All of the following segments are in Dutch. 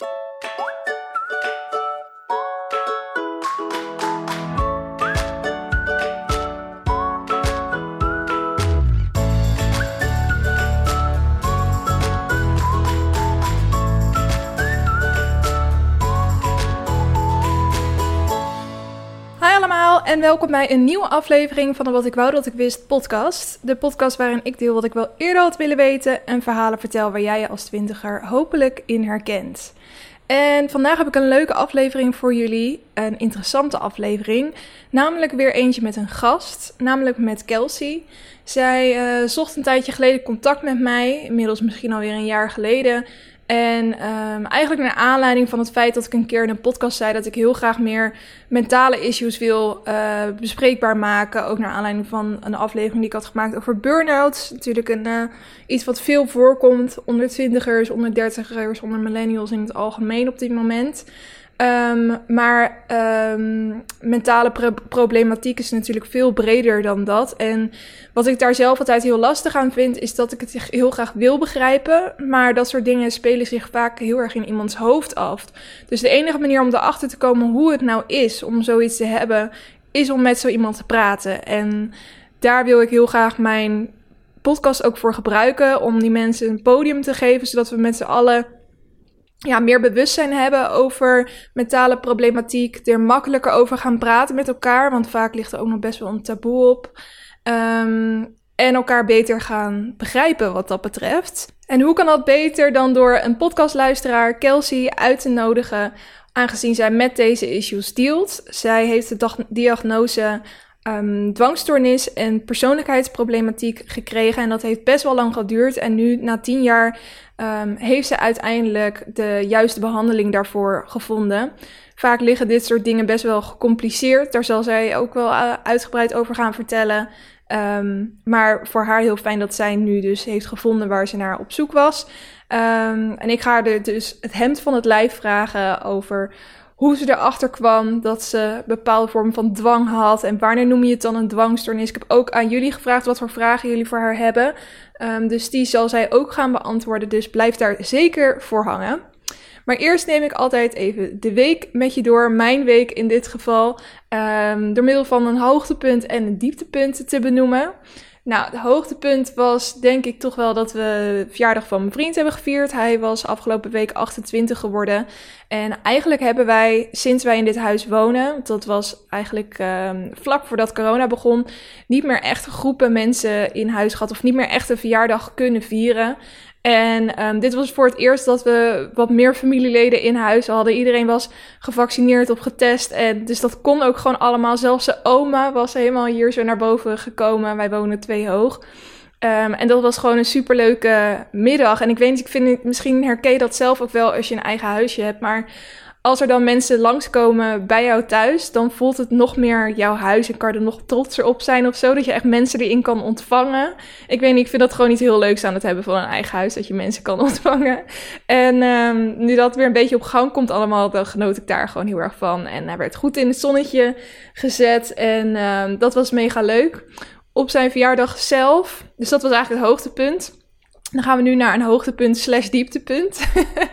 you en welkom bij een nieuwe aflevering van de Wat ik wou dat ik wist podcast. De podcast waarin ik deel wat ik wel eerder had willen weten en verhalen vertel waar jij je als twintiger hopelijk in herkent. En vandaag heb ik een leuke aflevering voor jullie, een interessante aflevering, namelijk weer eentje met een gast, namelijk met Kelsey. Zij uh, zocht een tijdje geleden contact met mij, inmiddels misschien alweer een jaar geleden. En um, eigenlijk naar aanleiding van het feit dat ik een keer in een podcast zei dat ik heel graag meer mentale issues wil uh, bespreekbaar maken. Ook naar aanleiding van een aflevering die ik had gemaakt over burn-outs. Natuurlijk een, uh, iets wat veel voorkomt onder twintigers, onder dertigers, onder millennials in het algemeen op dit moment. Um, maar um, mentale pro problematiek is natuurlijk veel breder dan dat. En wat ik daar zelf altijd heel lastig aan vind, is dat ik het heel graag wil begrijpen. Maar dat soort dingen spelen zich vaak heel erg in iemands hoofd af. Dus de enige manier om erachter te komen hoe het nou is om zoiets te hebben, is om met zo iemand te praten. En daar wil ik heel graag mijn podcast ook voor gebruiken. Om die mensen een podium te geven, zodat we met z'n allen ja, meer bewustzijn hebben over mentale problematiek, er makkelijker over gaan praten met elkaar, want vaak ligt er ook nog best wel een taboe op. Um, en elkaar beter gaan begrijpen wat dat betreft. En hoe kan dat beter dan door een podcastluisteraar, Kelsey, uit te nodigen, aangezien zij met deze issues dealt. Zij heeft de diagnose um, dwangstoornis en persoonlijkheidsproblematiek gekregen. En dat heeft best wel lang geduurd. En nu, na tien jaar, um, heeft ze uiteindelijk de juiste behandeling daarvoor gevonden. Vaak liggen dit soort dingen best wel gecompliceerd. Daar zal zij ook wel uh, uitgebreid over gaan vertellen. Um, maar voor haar heel fijn dat zij nu dus heeft gevonden waar ze naar op zoek was. En ik ga haar dus het hemd van het lijf vragen over hoe ze erachter kwam dat ze bepaalde vorm van dwang had. En wanneer noem je het dan een dwangstoornis? Ik heb ook aan jullie gevraagd wat voor vragen jullie voor haar hebben. Um, dus die zal zij ook gaan beantwoorden. Dus blijf daar zeker voor hangen. Maar eerst neem ik altijd even de week met je door. Mijn week in dit geval. Um, door middel van een hoogtepunt en een dieptepunt te benoemen. Nou, het hoogtepunt was denk ik toch wel dat we de verjaardag van mijn vriend hebben gevierd. Hij was afgelopen week 28 geworden. En eigenlijk hebben wij, sinds wij in dit huis wonen, dat was eigenlijk um, vlak voordat corona begon, niet meer echt groepen mensen in huis gehad. Of niet meer echt een verjaardag kunnen vieren. En um, dit was voor het eerst dat we wat meer familieleden in huis hadden. Iedereen was gevaccineerd of getest. En dus dat kon ook gewoon allemaal. Zelfs de oma was helemaal hier zo naar boven gekomen. Wij wonen twee hoog. Um, en dat was gewoon een superleuke middag. En ik weet niet, ik vind misschien herken je dat zelf ook wel als je een eigen huisje hebt. Maar als er dan mensen langskomen bij jou thuis, dan voelt het nog meer jouw huis en kan er nog trotser op zijn of zo. Dat je echt mensen erin kan ontvangen. Ik weet niet, ik vind dat gewoon niet heel leuk aan het hebben van een eigen huis, dat je mensen kan ontvangen. En um, nu dat weer een beetje op gang komt allemaal, dan genoot ik daar gewoon heel erg van. En hij werd goed in het zonnetje gezet en um, dat was mega leuk. Op zijn verjaardag zelf, dus dat was eigenlijk het hoogtepunt. Dan gaan we nu naar een hoogtepunt slash dieptepunt.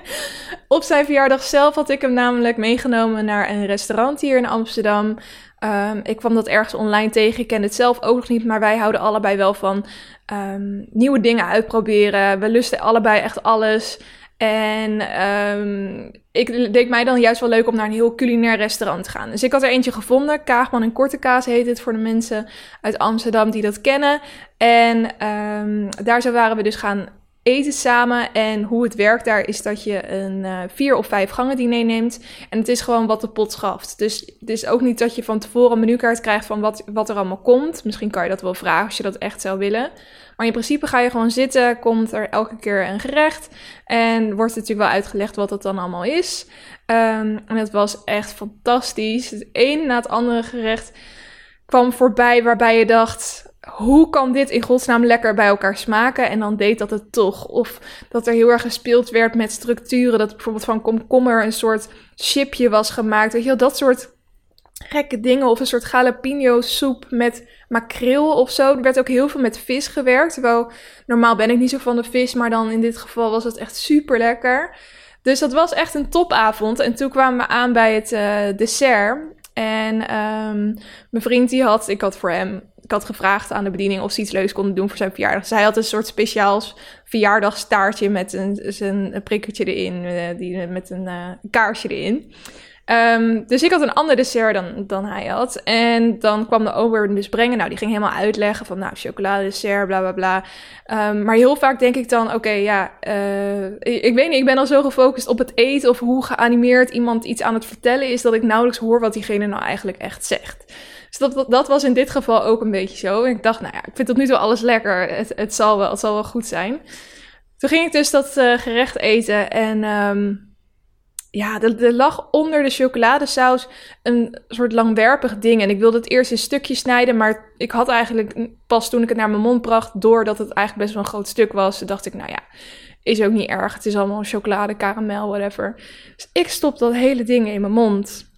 Op zijn verjaardag zelf had ik hem namelijk meegenomen naar een restaurant hier in Amsterdam. Um, ik kwam dat ergens online tegen. Ik ken het zelf ook nog niet, maar wij houden allebei wel van um, nieuwe dingen uitproberen. We lusten allebei echt alles. En um, ik deed mij dan juist wel leuk om naar een heel culinair restaurant te gaan. Dus ik had er eentje gevonden. Kaagman en Korte Kaas heet het voor de mensen uit Amsterdam die dat kennen. En um, daar zo waren we dus gaan eten samen. En hoe het werkt daar is dat je een uh, vier of vijf gangen diner neemt. En het is gewoon wat de pot schaft. Dus het is ook niet dat je van tevoren een menukaart krijgt van wat, wat er allemaal komt. Misschien kan je dat wel vragen als je dat echt zou willen. Maar in principe ga je gewoon zitten, komt er elke keer een gerecht. En wordt natuurlijk wel uitgelegd wat dat dan allemaal is. Um, en het was echt fantastisch. Het een na het andere gerecht kwam voorbij waarbij je dacht hoe kan dit in godsnaam lekker bij elkaar smaken? En dan deed dat het toch. Of dat er heel erg gespeeld werd met structuren. Dat bijvoorbeeld van komkommer een soort chipje was gemaakt. Weet dat soort gekke dingen. Of een soort jalapeno soep met makreel of zo. Er werd ook heel veel met vis gewerkt. Terwijl normaal ben ik niet zo van de vis. Maar dan in dit geval was het echt super lekker. Dus dat was echt een topavond. En toen kwamen we aan bij het uh, dessert. En um, mijn vriend die had, ik had voor hem, ik had gevraagd aan de bediening of ze iets leuks konden doen voor zijn verjaardag. Hij had een soort speciaals verjaardagstaartje met een, een prikkertje erin, uh, die, met een uh, kaarsje erin. Um, dus ik had een ander dessert dan, dan hij had. En dan kwam de ober dus brengen. Nou, die ging helemaal uitleggen van, nou, chocoladedessert, bla, bla, bla. Um, maar heel vaak denk ik dan, oké, ja, uh, ik, weet niet, ik ben al zo gefocust op het eten of hoe geanimeerd iemand iets aan het vertellen is, dat ik nauwelijks hoor wat diegene nou eigenlijk echt zegt. Dus dat, dat was in dit geval ook een beetje zo. En ik dacht, nou ja, ik vind tot nu toe alles lekker. Het, het, zal, wel, het zal wel goed zijn. Toen ging ik dus dat uh, gerecht eten en... Um, ja, er, lag onder de chocoladesaus een soort langwerpig ding. En ik wilde het eerst in stukjes snijden, maar ik had eigenlijk pas toen ik het naar mijn mond bracht, doordat het eigenlijk best wel een groot stuk was, dacht ik, nou ja, is ook niet erg. Het is allemaal chocolade, karamel, whatever. Dus ik stop dat hele ding in mijn mond.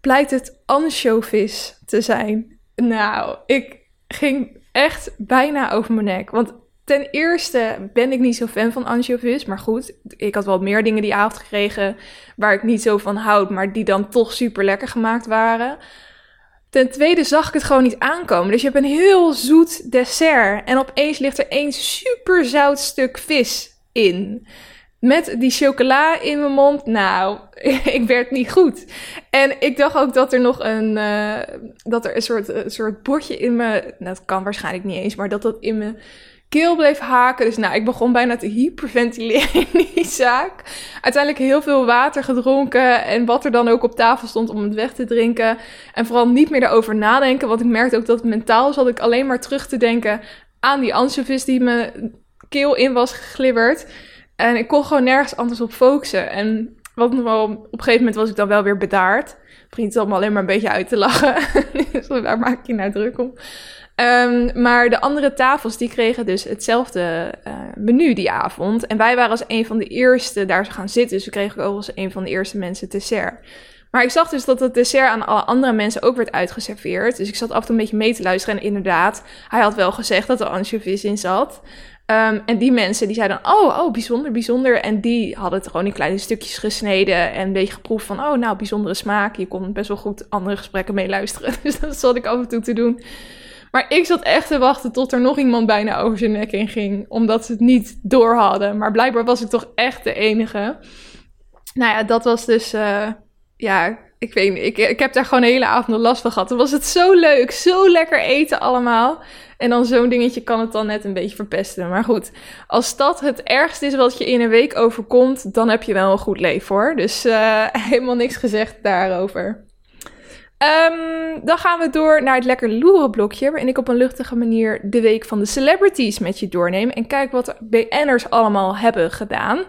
Blijkt het anchovis te zijn. Nou, ik ging echt bijna over mijn nek. Want Ten eerste ben ik niet zo fan van anchovies. Maar goed, ik had wel meer dingen die avond gekregen waar ik niet zo van houd, maar die dan toch super lekker gemaakt waren. Ten tweede zag ik het gewoon niet aankomen. Dus je hebt een heel zoet dessert en opeens ligt er één super zout stuk vis in. Met die chocola in mijn mond, nou, ik werd niet goed. En ik dacht ook dat er nog een, uh, dat er een soort, een soort bordje in me, nou, dat kan waarschijnlijk niet eens, maar dat dat in me keel bleef haken. Dus nou, ik begon bijna te hyperventileren in die zaak. Uiteindelijk heel veel water gedronken en wat er dan ook op tafel stond om het weg te drinken. En vooral niet meer erover nadenken, want ik merkte ook dat mentaal zat ik alleen maar terug te denken aan die anchovies die mijn keel in was geglibberd. En ik kon gewoon nergens anders op focussen. En wat op een gegeven moment was ik dan wel weer bedaard. Vriend zat me alleen maar een beetje uit te lachen. dus daar maak je nou druk om. Um, maar de andere tafels die kregen dus hetzelfde uh, menu die avond. En wij waren als een van de eerste daar gaan zitten. Dus we kregen ook als een van de eerste mensen dessert. Maar ik zag dus dat het dessert aan alle andere mensen ook werd uitgeserveerd. Dus ik zat af en toe een beetje mee te luisteren. En inderdaad, hij had wel gezegd dat er anchovies in zat. Um, en die mensen die zeiden oh, oh, bijzonder, bijzonder. En die hadden het gewoon in kleine stukjes gesneden en een beetje geproefd van, oh, nou, bijzondere smaak. Je kon best wel goed andere gesprekken mee luisteren. Dus dat zat ik af en toe te doen. Maar ik zat echt te wachten tot er nog iemand bijna over zijn nek in ging. Omdat ze het niet door hadden. Maar blijkbaar was ik toch echt de enige. Nou ja, dat was dus. Uh, ja, ik weet niet. Ik, ik heb daar gewoon de hele avond last van gehad. Dan was het zo leuk. Zo lekker eten allemaal. En dan zo'n dingetje kan het dan net een beetje verpesten. Maar goed, als dat het ergste is wat je in een week overkomt, dan heb je wel een goed leven hoor. Dus uh, helemaal niks gezegd daarover. Um, dan gaan we door naar het lekker loeren blokje, waarin ik op een luchtige manier de week van de celebrities met je doorneem en kijk wat BN'ers allemaal hebben gedaan.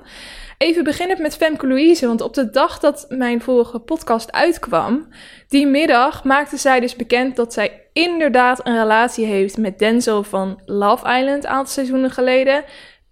Even beginnen met Femke Louise, want op de dag dat mijn vorige podcast uitkwam, die middag maakte zij dus bekend dat zij inderdaad een relatie heeft met Denzel van Love Island een aantal seizoenen geleden.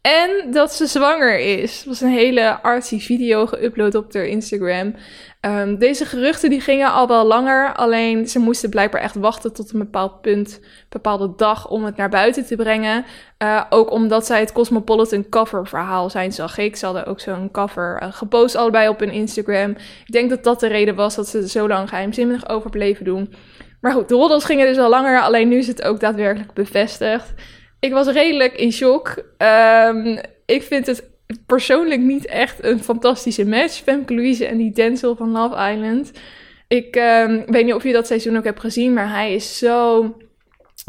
En dat ze zwanger is. Het was een hele artsy video geüpload op haar Instagram. Um, deze geruchten die gingen al wel langer. Alleen ze moesten blijkbaar echt wachten tot een bepaald punt, een bepaalde dag om het naar buiten te brengen. Uh, ook omdat zij het Cosmopolitan cover verhaal zijn, zag ik. Ze hadden ook zo'n cover uh, gepost allebei op hun Instagram. Ik denk dat dat de reden was dat ze er zo lang geheimzinnig over bleven doen. Maar goed, de roddels gingen dus al langer. Alleen nu is het ook daadwerkelijk bevestigd. Ik was redelijk in shock. Um, ik vind het persoonlijk niet echt een fantastische match. Femke Louise en die Denzel van Love Island. Ik um, weet niet of je dat seizoen ook hebt gezien, maar hij is zo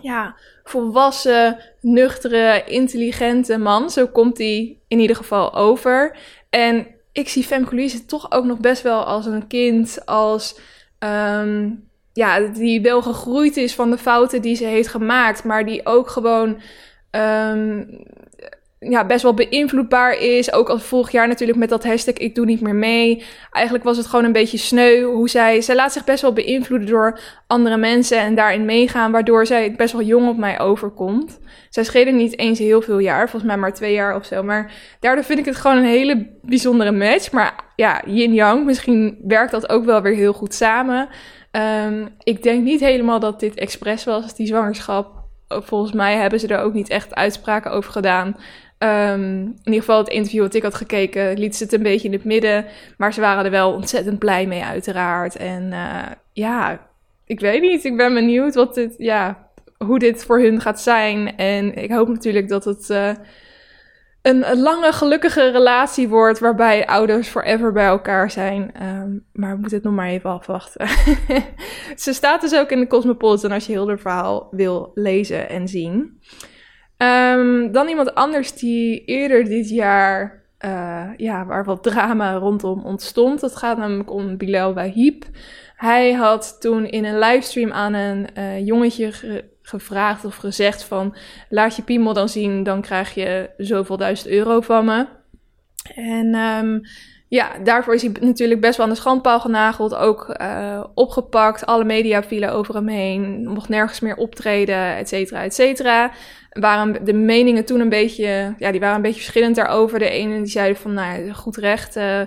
ja, volwassen, nuchtere, intelligente man. Zo komt hij in ieder geval over. En ik zie Femke Louise toch ook nog best wel als een kind, als um, ja, die wel gegroeid is van de fouten die ze heeft gemaakt, maar die ook gewoon um, ja, best wel beïnvloedbaar is. Ook als vorig jaar natuurlijk met dat hashtag ik doe niet meer mee. Eigenlijk was het gewoon een beetje sneu hoe zij... Zij laat zich best wel beïnvloeden door andere mensen en daarin meegaan. Waardoor zij best wel jong op mij overkomt. Zij schelen niet eens heel veel jaar. Volgens mij maar twee jaar of zo. Maar daardoor vind ik het gewoon een hele bijzondere match. Maar ja, yin-yang. Misschien werkt dat ook wel weer heel goed samen. Um, ik denk niet helemaal dat dit expres was, die zwangerschap. Volgens mij hebben ze er ook niet echt uitspraken over gedaan. Ehm, in ieder geval het interview wat ik had gekeken, liet ze het een beetje in het midden. Maar ze waren er wel ontzettend blij mee, uiteraard. En uh, ja, ik weet niet. Ik ben benieuwd wat dit, ja, hoe dit voor hun gaat zijn. En ik hoop natuurlijk dat het uh, een, lange, gelukkige relatie wordt. Waarbij ouders forever bij elkaar zijn. Um, maar we moeten het nog maar even afwachten. ze staat dus ook in de Cosmopolitan als je heel het verhaal wil lezen en zien. Um, dan iemand anders die eerder dit jaar, uh, ja, waar wat drama rondom ontstond. Dat gaat namelijk om Bilal Wahib. Hij had toen in een livestream aan een uh, jongetje gevraagd of gezegd van... laat je piemel dan zien, dan krijg je zoveel duizend euro van me. En um, ja, daarvoor is hij natuurlijk best wel aan de schandpaal genageld. Ook uh, opgepakt. Alle media vielen over hem heen. Mocht nergens meer optreden, et cetera, et cetera. Waren de meningen toen een beetje... Ja, die waren een beetje verschillend daarover. De ene die zeiden van, nou, goed recht... Uh,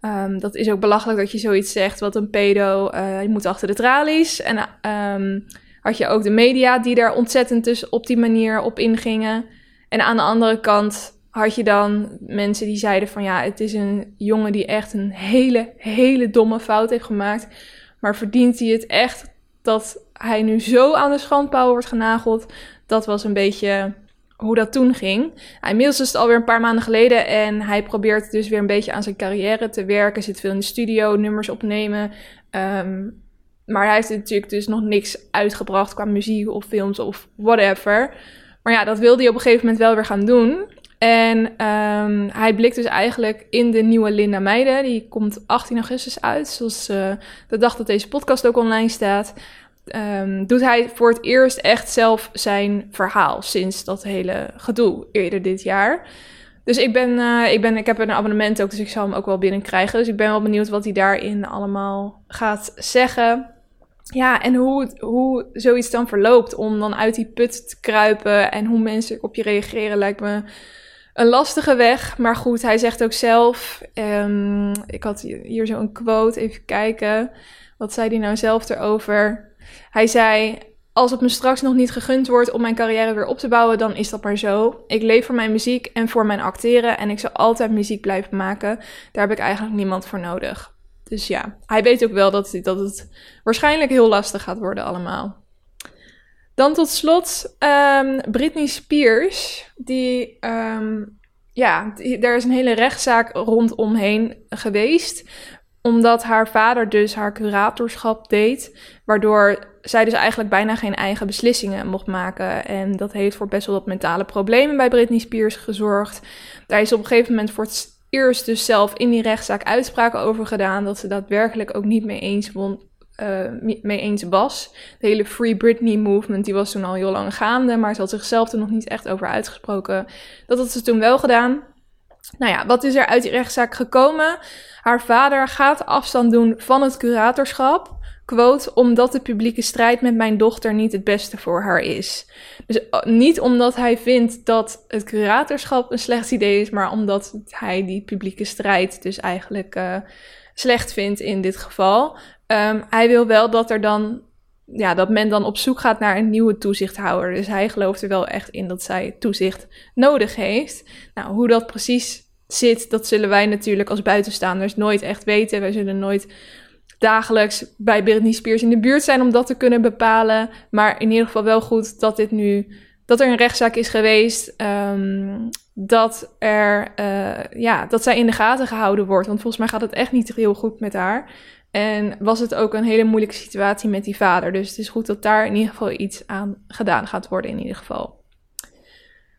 um, dat is ook belachelijk dat je zoiets zegt. Wat een pedo, uh, je moet achter de tralies. En um, had je ook de media die daar ontzettend dus op die manier op ingingen. En aan de andere kant had je dan mensen die zeiden van ja, het is een jongen die echt een hele, hele domme fout heeft gemaakt. Maar verdient hij het echt dat hij nu zo aan de schandpaal wordt genageld? Dat was een beetje hoe dat toen ging. Inmiddels is het alweer een paar maanden geleden en hij probeert dus weer een beetje aan zijn carrière te werken. Zit veel in de studio, nummers opnemen. Um, maar hij heeft natuurlijk dus nog niks uitgebracht qua muziek of films of whatever. Maar ja, dat wilde hij op een gegeven moment wel weer gaan doen. En um, hij blikt dus eigenlijk in de nieuwe Linda Meijden. Die komt 18 augustus uit, zoals uh, de dag dat deze podcast ook online staat. Um, doet hij voor het eerst echt zelf zijn verhaal sinds dat hele gedoe eerder dit jaar. Dus ik ben, uh, ik ben, ik heb een abonnement ook, dus ik zal hem ook wel binnenkrijgen. Dus ik ben wel benieuwd wat hij daarin allemaal gaat zeggen. Ja, en hoe, hoe zoiets dan verloopt om dan uit die put te kruipen en hoe mensen op je reageren lijkt me een lastige weg. Maar goed, hij zegt ook zelf, um, ik had hier zo een quote, even kijken. Wat zei hij nou zelf erover? Hij zei, als het me straks nog niet gegund wordt om mijn carrière weer op te bouwen, dan is dat maar zo. Ik leef voor mijn muziek en voor mijn acteren en ik zal altijd muziek blijven maken. Daar heb ik eigenlijk niemand voor nodig. Dus ja, hij weet ook wel dat, dat het waarschijnlijk heel lastig gaat worden allemaal. Dan tot slot um, Britney Spears. Die, um, ja, daar is een hele rechtszaak rondomheen geweest. Omdat haar vader dus haar curatorschap deed. Waardoor zij dus eigenlijk bijna geen eigen beslissingen mocht maken. En dat heeft voor best wel wat mentale problemen bij Britney Spears gezorgd. Daar is op een gegeven moment voor het eerst dus zelf in die rechtszaak uitspraken over gedaan. Dat ze daadwerkelijk ook niet mee eens, won, uh, mee eens was. De hele Free Britney movement die was toen al heel lang gaande. Maar ze had zichzelf er nog niet echt over uitgesproken. Dat had ze toen wel gedaan. Nou ja, wat is er uit die rechtszaak gekomen? Haar vader gaat afstand doen van het curatorschap. Omdat de publieke strijd met mijn dochter niet het beste voor haar is. Dus eh, niet omdat hij vindt dat het curatorschap een slecht idee is, maar omdat hij die publieke strijd dus eigenlijk uh, slecht vindt in dit geval. Um, hij wil wel dat er dan, ja, dat men dan op zoek gaat naar een nieuwe toezichthouder. Dus hij gelooft er wel echt in dat zij toezicht nodig heeft. Nou, hoe dat precies zit, dat zullen wij natuurlijk als buitenstaanders nooit echt weten. Wij zullen nooit dagelijks bij Britney Spears in de buurt zijn om dat te kunnen bepalen. Maar in ieder geval wel goed dat dit nu, dat er een rechtszaak is geweest. Um, dat er, uh, ja, dat zij in de gaten gehouden wordt. Want volgens mij gaat het echt niet heel goed met haar. En was het ook een hele moeilijke situatie met die vader. Dus het is goed dat daar in ieder geval iets aan gedaan gaat worden in ieder geval.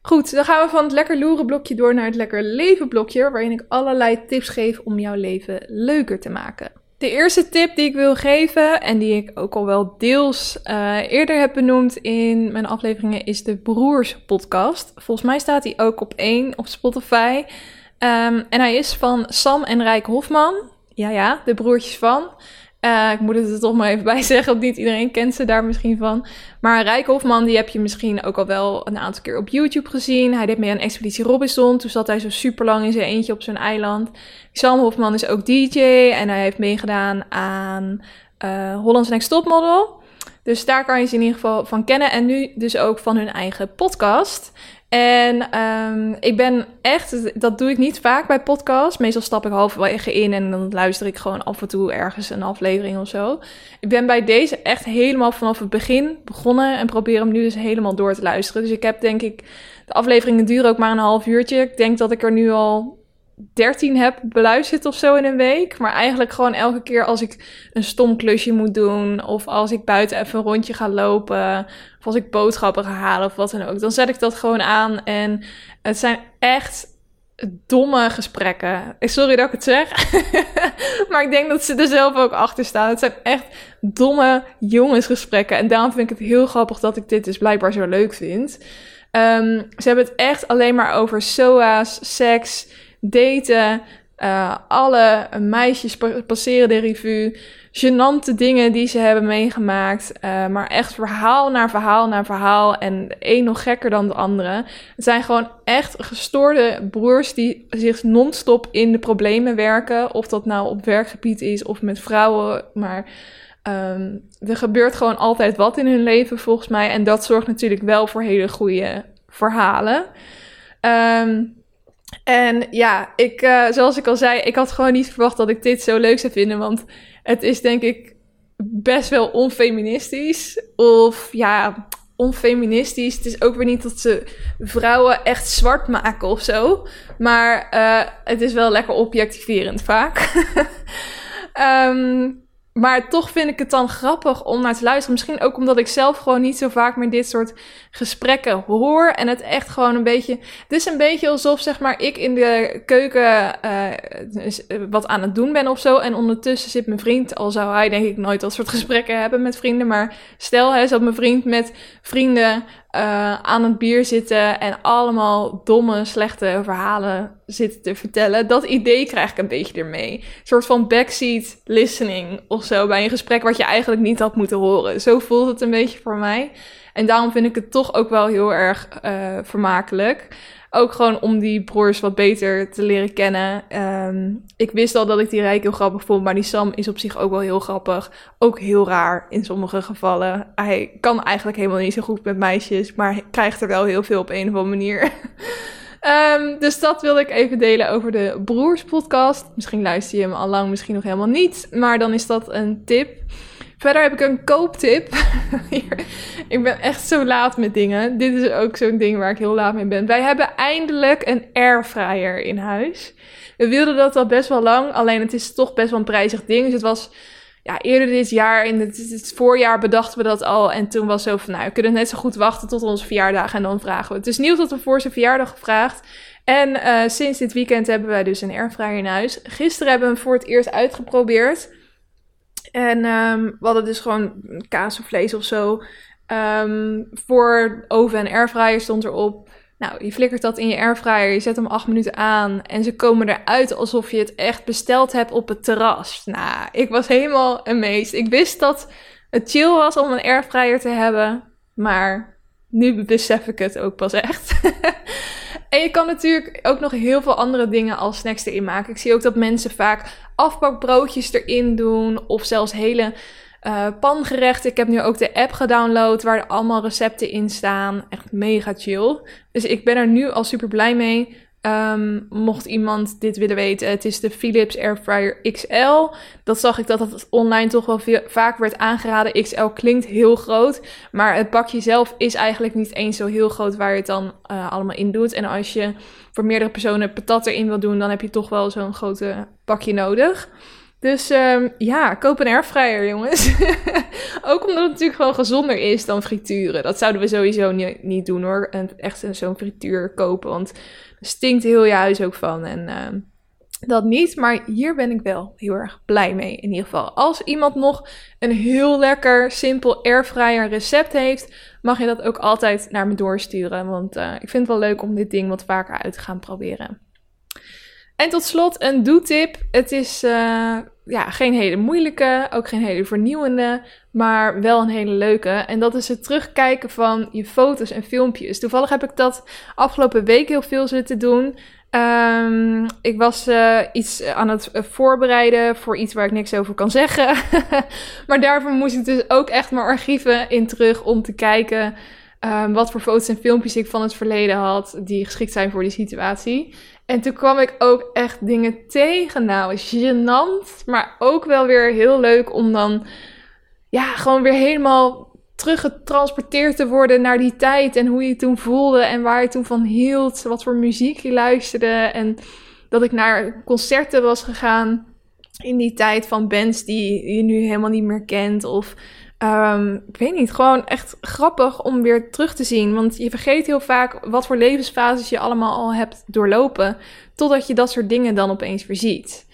Goed, dan gaan we van het lekker loeren blokje door naar het lekker leven blokje, waarin ik allerlei tips geef om jouw leven leuker te maken. De eerste tip die ik wil geven, en die ik ook al wel deels uh, eerder heb benoemd in mijn afleveringen, is de Broers podcast. Volgens mij staat die ook op één op Spotify. Um, en hij is van Sam en Rijk Hofman. Ja, ja, de broertjes van. Uh, ik moet het er toch maar even bij zeggen, want niet iedereen kent ze daar misschien van. Maar Rijk Hofman, die heb je misschien ook al wel een aantal keer op YouTube gezien. Hij deed mee aan Expeditie Robinson. Toen zat hij zo super lang in zijn eentje op zo'n eiland. Sam Hofman is ook DJ en hij heeft meegedaan aan uh, Holland's Next Top Model. Dus daar kan je ze in ieder geval van kennen. En nu dus ook van hun eigen podcast. En um, ik ben echt, dat doe ik niet vaak bij podcasts. Meestal stap ik halverwege in en dan luister ik gewoon af en toe ergens een aflevering of zo. Ik ben bij deze echt helemaal vanaf het begin begonnen en probeer hem nu dus helemaal door te luisteren. Dus ik heb denk ik, de afleveringen duren ook maar een half uurtje. Ik denk dat ik er nu al 13 heb beluisterd of zo in een week. Maar eigenlijk gewoon elke keer als ik een stom klusje moet doen. Of als ik buiten even een rondje ga lopen. Of als ik boodschappen ga halen of wat dan ook. Dan zet ik dat gewoon aan. En het zijn echt domme gesprekken. Sorry dat ik het zeg. maar ik denk dat ze er zelf ook achter staan. Het zijn echt domme jongensgesprekken. En daarom vind ik het heel grappig dat ik dit dus blijkbaar zo leuk vind. Um, ze hebben het echt alleen maar over SOA's, seks daten. Uh, alle meisjes passeren de revue. Genante dingen die ze hebben meegemaakt. Uh, maar echt verhaal naar verhaal naar verhaal. En de een nog gekker dan de andere. Het zijn gewoon echt gestoorde broers die zich non-stop in de problemen werken. Of dat nou op werkgebied is of met vrouwen. Maar um, er gebeurt gewoon altijd wat in hun leven volgens mij. En dat zorgt natuurlijk wel voor hele goede verhalen. Um, en ja, ik, uh, zoals ik al zei, ik had gewoon niet verwacht dat ik dit zo leuk zou vinden. Want het is denk ik best wel onfeministisch. Of ja, onfeministisch. Het is ook weer niet dat ze vrouwen echt zwart maken of zo. Maar uh, het is wel lekker objectiverend vaak. um, maar toch vind ik het dan grappig om naar te luisteren. Misschien ook omdat ik zelf gewoon niet zo vaak meer dit soort gesprekken hoor. En het echt gewoon een beetje. Het is een beetje alsof zeg maar ik in de keuken uh, wat aan het doen ben of zo. En ondertussen zit mijn vriend. Al zou hij denk ik nooit dat soort gesprekken hebben met vrienden. Maar stel hij zat mijn vriend met vrienden uh, aan het bier zitten en allemaal domme, slechte verhalen zitten te vertellen. Dat idee krijg ik een beetje ermee. Een soort van backseat listening of zo bij een gesprek wat je eigenlijk niet had moeten horen. Zo voelt het een beetje voor mij. En daarom vind ik het toch ook wel heel erg uh, vermakelijk. Ook gewoon om die broers wat beter te leren kennen. Um, ik wist al dat ik die Rijk heel grappig vond, maar die Sam is op zich ook wel heel grappig. Ook heel raar in sommige gevallen. Hij kan eigenlijk helemaal niet zo goed met meisjes, maar krijgt er wel heel veel op een of andere manier. um, dus dat wilde ik even delen over de Broers podcast. Misschien luister je hem al lang, misschien nog helemaal niet. Maar dan is dat een tip. Verder heb ik een kooptip. ik ben echt zo laat met dingen. Dit is ook zo'n ding waar ik heel laat mee ben. Wij hebben eindelijk een airfryer in huis. We wilden dat al best wel lang, alleen het is toch best wel een prijzig ding. Dus het was ja, eerder dit jaar, in het, het, voorjaar bedachten we dat al. En toen was zo van, nou, we kunnen net zo goed wachten tot onze verjaardag en dan vragen we. Het is nieuw dat we voor zijn verjaardag gevraagd. En uh, sinds dit weekend hebben wij dus een airfryer in huis. Gisteren hebben we hem voor het eerst uitgeprobeerd. En um, we hadden dus gewoon kaas of vlees of zo. Um, voor oven en airfryer stond erop. Nou, je flikkert dat in je airfryer, je zet hem acht minuten aan en ze komen eruit alsof je het echt besteld hebt op het terras. Nou, ik was helemaal amazed. Ik wist dat het chill was om een airfryer te hebben, maar nu besef ik het ook pas echt. En je kan natuurlijk ook nog heel veel andere dingen als snacks erin maken. Ik zie ook dat mensen vaak afbakbroodjes erin doen. Of zelfs hele uh, pangerechten. Ik heb nu ook de app gedownload waar allemaal recepten in staan. Echt mega chill. Dus ik ben er nu al super blij mee. Um, mocht iemand dit willen weten, het is de Philips Airfryer XL. Dat zag ik dat het online toch wel vaak werd aangeraden. XL klinkt heel groot, maar het bakje zelf is eigenlijk niet eens zo heel groot waar je het dan uh, allemaal in doet. En als je voor meerdere personen patat erin wil doen, dan heb je toch wel zo'n grote bakje nodig. Dus um, ja, koop een airfryer, jongens. Ook omdat het natuurlijk gewoon gezonder is dan frituren. Dat zouden we sowieso niet, niet doen hoor. En echt zo'n frituur kopen, want stinkt heel je huis ook van. En uh, dat niet, maar hier ben ik wel heel erg blij mee. In ieder geval, als iemand nog een heel lekker, simpel airfryer recept heeft, mag je dat ook altijd naar me doorsturen. Want uh, ik vind het wel leuk om dit ding wat vaker uit te gaan proberen. En tot slot een doe-tip. Het is uh, ja, geen hele moeilijke, ook geen hele vernieuwende, maar wel een hele leuke. En dat is het terugkijken van je foto's en filmpjes. Toevallig heb ik dat afgelopen week heel veel zitten doen. Um, ik was uh, iets aan het voorbereiden voor iets waar ik niks over kan zeggen. maar daarvoor moest ik dus ook echt mijn archieven in terug om te kijken ehm, wat voor foto's en filmpjes ik van het verleden had die geschikt zijn voor die situatie. En toen kwam ik ook echt dingen tegen. Nou, gênant, maar ook wel weer heel leuk om dan ja, gewoon weer helemaal teruggetransporteerd te worden naar die tijd en hoe je toen voelde en waar je toen van hield, wat voor muziek je luisterde en dat ik naar concerten was gegaan in die tijd van bands die je nu helemaal niet meer kent of um, ik weet niet, gewoon echt grappig om weer terug te zien. Want je vergeet heel vaak wat voor levensfases je allemaal al hebt doorlopen. Totdat je dat soort dingen dan opeens weer ziet.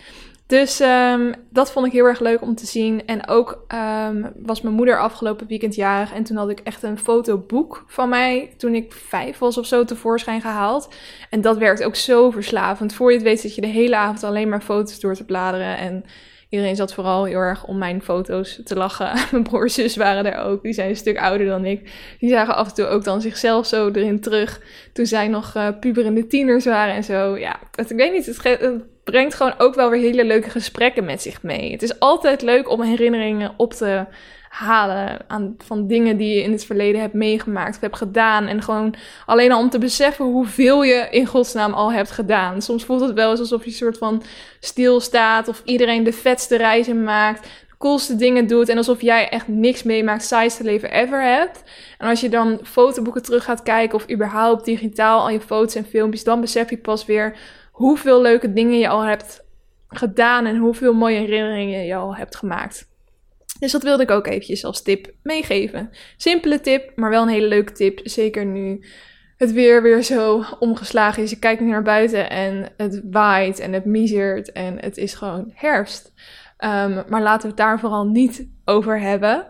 Dus um, dat vond ik heel erg leuk om te zien. En ook um, was mijn moeder afgelopen weekend jarig. En toen had ik echt een fotoboek van mij. Toen ik vijf was of zo tevoorschijn gehaald. En dat werkt ook zo verslavend. Voor je het weet zit je de hele avond alleen maar foto's door te bladeren. En iedereen zat vooral heel erg om mijn foto's te lachen. mijn broer zus waren er ook. Die zijn een stuk ouder dan ik. Die zagen af en toe ook dan zichzelf zo erin terug. Toen zij nog uh, puberende tieners waren en zo. Ja, het, ik weet niet. Het, het brengt gewoon ook wel weer hele leuke gesprekken met zich mee. Het is altijd leuk om herinneringen op te halen aan, van dingen die je in het verleden hebt meegemaakt of hebt gedaan. En gewoon alleen al om te beseffen hoeveel je in godsnaam al hebt gedaan. Soms voelt het wel eens alsof je een soort van stilstaat of iedereen de vetste reizen maakt. De coolste dingen doet en alsof jij echt niks meemaakt, saaiste leven ever hebt. En als je dan fotoboeken terug gaat kijken of überhaupt digitaal al je foto's en filmpjes, dan besef je pas weer hoeveel leuke dingen je al hebt gedaan en hoeveel mooie herinneringen je al hebt gemaakt. Dus dat wilde ik ook eventjes als tip meegeven. Simpele tip, maar wel een hele leuke tip. Zeker nu het weer weer zo omgeslagen is. Je kijkt nu naar buiten en het waait en het miezert en het is gewoon herfst. Um, maar laten we het daar vooral niet over hebben.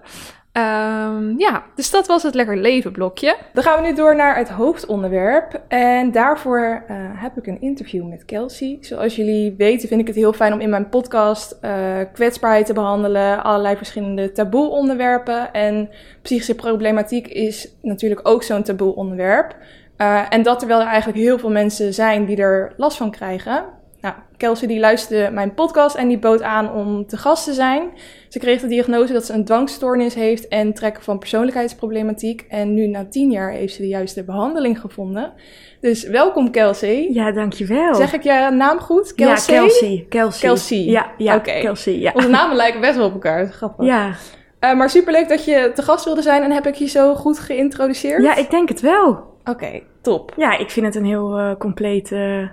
Um, ja, dus dat was het Lekker Leven blokje. Dan gaan we nu door naar het hoofdonderwerp. En daarvoor uh, heb ik een interview met Kelsey. Zoals jullie weten vind ik het heel fijn om in mijn podcast uh, kwetsbaarheid te behandelen. Allerlei verschillende taboe onderwerpen. En psychische problematiek is natuurlijk ook zo'n taboe onderwerp. Uh, en dat terwijl er eigenlijk heel veel mensen zijn die er last van krijgen. Nou, Kelsey die luisterde mijn podcast en die bood aan om te gast te zijn. Ze kreeg de diagnose dat ze een dwangstoornis heeft en trekken van persoonlijkheidsproblematiek. En nu na tien jaar heeft ze de juiste behandeling gevonden. Dus welkom Kelsey. Ja, dankjewel. Zeg ik je naam goed? Kelsey? Ja, Kelsey. Kelsey. Kelsey. Ja, ja okay. Kelsey. Ja. Onze namen lijken best wel op elkaar. Grappig. Ja. Uh, maar superleuk dat je te gast wilde zijn en heb ik je zo goed geïntroduceerd? Ja, ik denk het wel. Oké, okay, top. Ja, ik vind het een heel uh, complete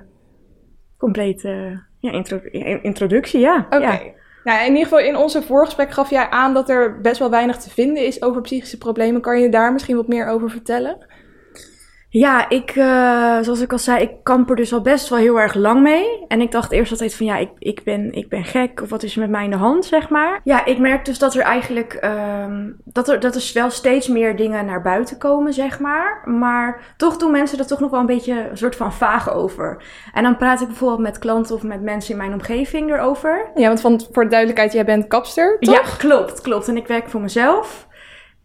complete ja, intro introductie, ja. Oké. Ja. Nou, in ieder geval in onze voorgesprek gaf jij aan dat er best wel weinig te vinden is over psychische problemen. Kan je daar misschien wat meer over vertellen? Ja, ik, uh, zoals ik al zei, ik kamp er dus al best wel heel erg lang mee. En ik dacht eerst altijd van ja, ik, ik, ben, ik ben gek of wat is er met mij in de hand, zeg maar. Ja, ik merk dus dat er eigenlijk, um, dat, er, dat er wel steeds meer dingen naar buiten komen, zeg maar. Maar toch doen mensen er toch nog wel een beetje een soort van vaag over. En dan praat ik bijvoorbeeld met klanten of met mensen in mijn omgeving erover. Ja, want van, voor de duidelijkheid, jij bent kapster, toch? Ja, klopt, klopt. En ik werk voor mezelf.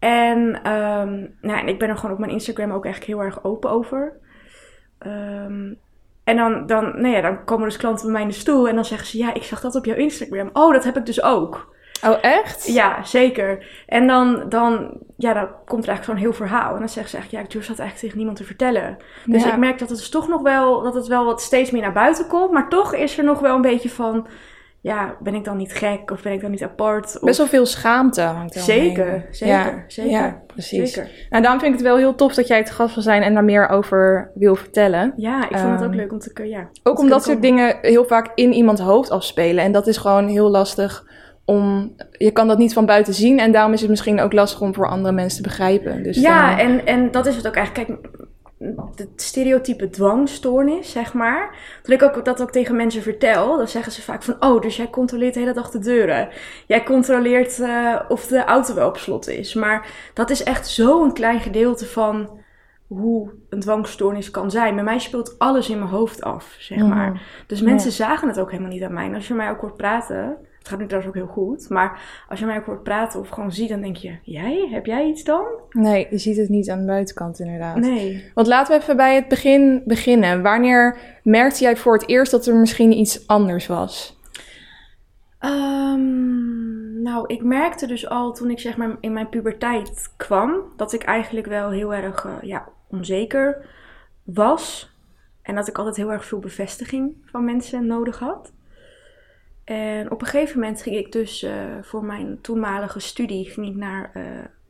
En, um, nou, en ik ben er gewoon op mijn Instagram ook echt heel erg open over. Um, en dan, dan, nou ja, dan komen dus klanten bij mij in de stoel en dan zeggen ze: Ja, ik zag dat op jouw Instagram. Oh, dat heb ik dus ook. Oh, echt? Ja, zeker. En dan, dan, ja, dan komt er eigenlijk zo'n heel verhaal. En dan zeggen ze echt, ja, ik durf dat eigenlijk tegen niemand te vertellen. Dus ik merk dat het dus toch nog wel, dat het wel wat steeds meer naar buiten komt. Maar toch is er nog wel een beetje van, ja, ben ik dan niet gek of ben ik dan niet apart? Of... Best wel veel schaamte hangt er Zeker, zeker, ja, zeker. Ja, precies. Zeker. Nou, daarom vind ik het wel heel tof dat jij het gast wil zijn en daar meer over wil vertellen. Ja, ik vond het ook ehm, leuk om te ja. Ook omdat dat soort dingen heel vaak in iemands hoofd afspelen. En dat is gewoon heel lastig om... Je kan dat niet van buiten zien en daarom is het misschien ook lastig om voor andere mensen te begrijpen. Dus, ja, en, en dat is het ook eigenlijk. Kijk, de stereotype dwangstoornis, zeg maar. Dat ik ook dat ook tegen mensen vertel, dan zeggen ze vaak van: Oh, dus jij controleert de hele dag de deuren. Jij controleert uh, of de auto wel op slot is. Maar dat is echt zo'n klein gedeelte van hoe een dwangstoornis kan zijn. Bij mij speelt alles in mijn hoofd af, zeg mhm. maar. Dus mensen zagen het ook helemaal niet aan mij. En als je mij ook hoort praten, het gaat nu trouwens ook heel goed. Maar als je mij ook hoort praten of gewoon ziet, dan denk je: Jij? Heb jij iets dan? Nee, je ziet het niet aan de buitenkant, inderdaad. Nee. Want laten we even bij het begin beginnen. Wanneer merkte jij voor het eerst dat er misschien iets anders was? Um, Nou, ik merkte dus al toen ik zeg maar in mijn puberteit kwam, dat ik eigenlijk wel heel erg eh, ja, onzeker was. En dat ik altijd heel erg veel bevestiging van mensen nodig had. En op een gegeven moment ging ik dus eh, voor mijn toenmalige studie ging ik naar eh,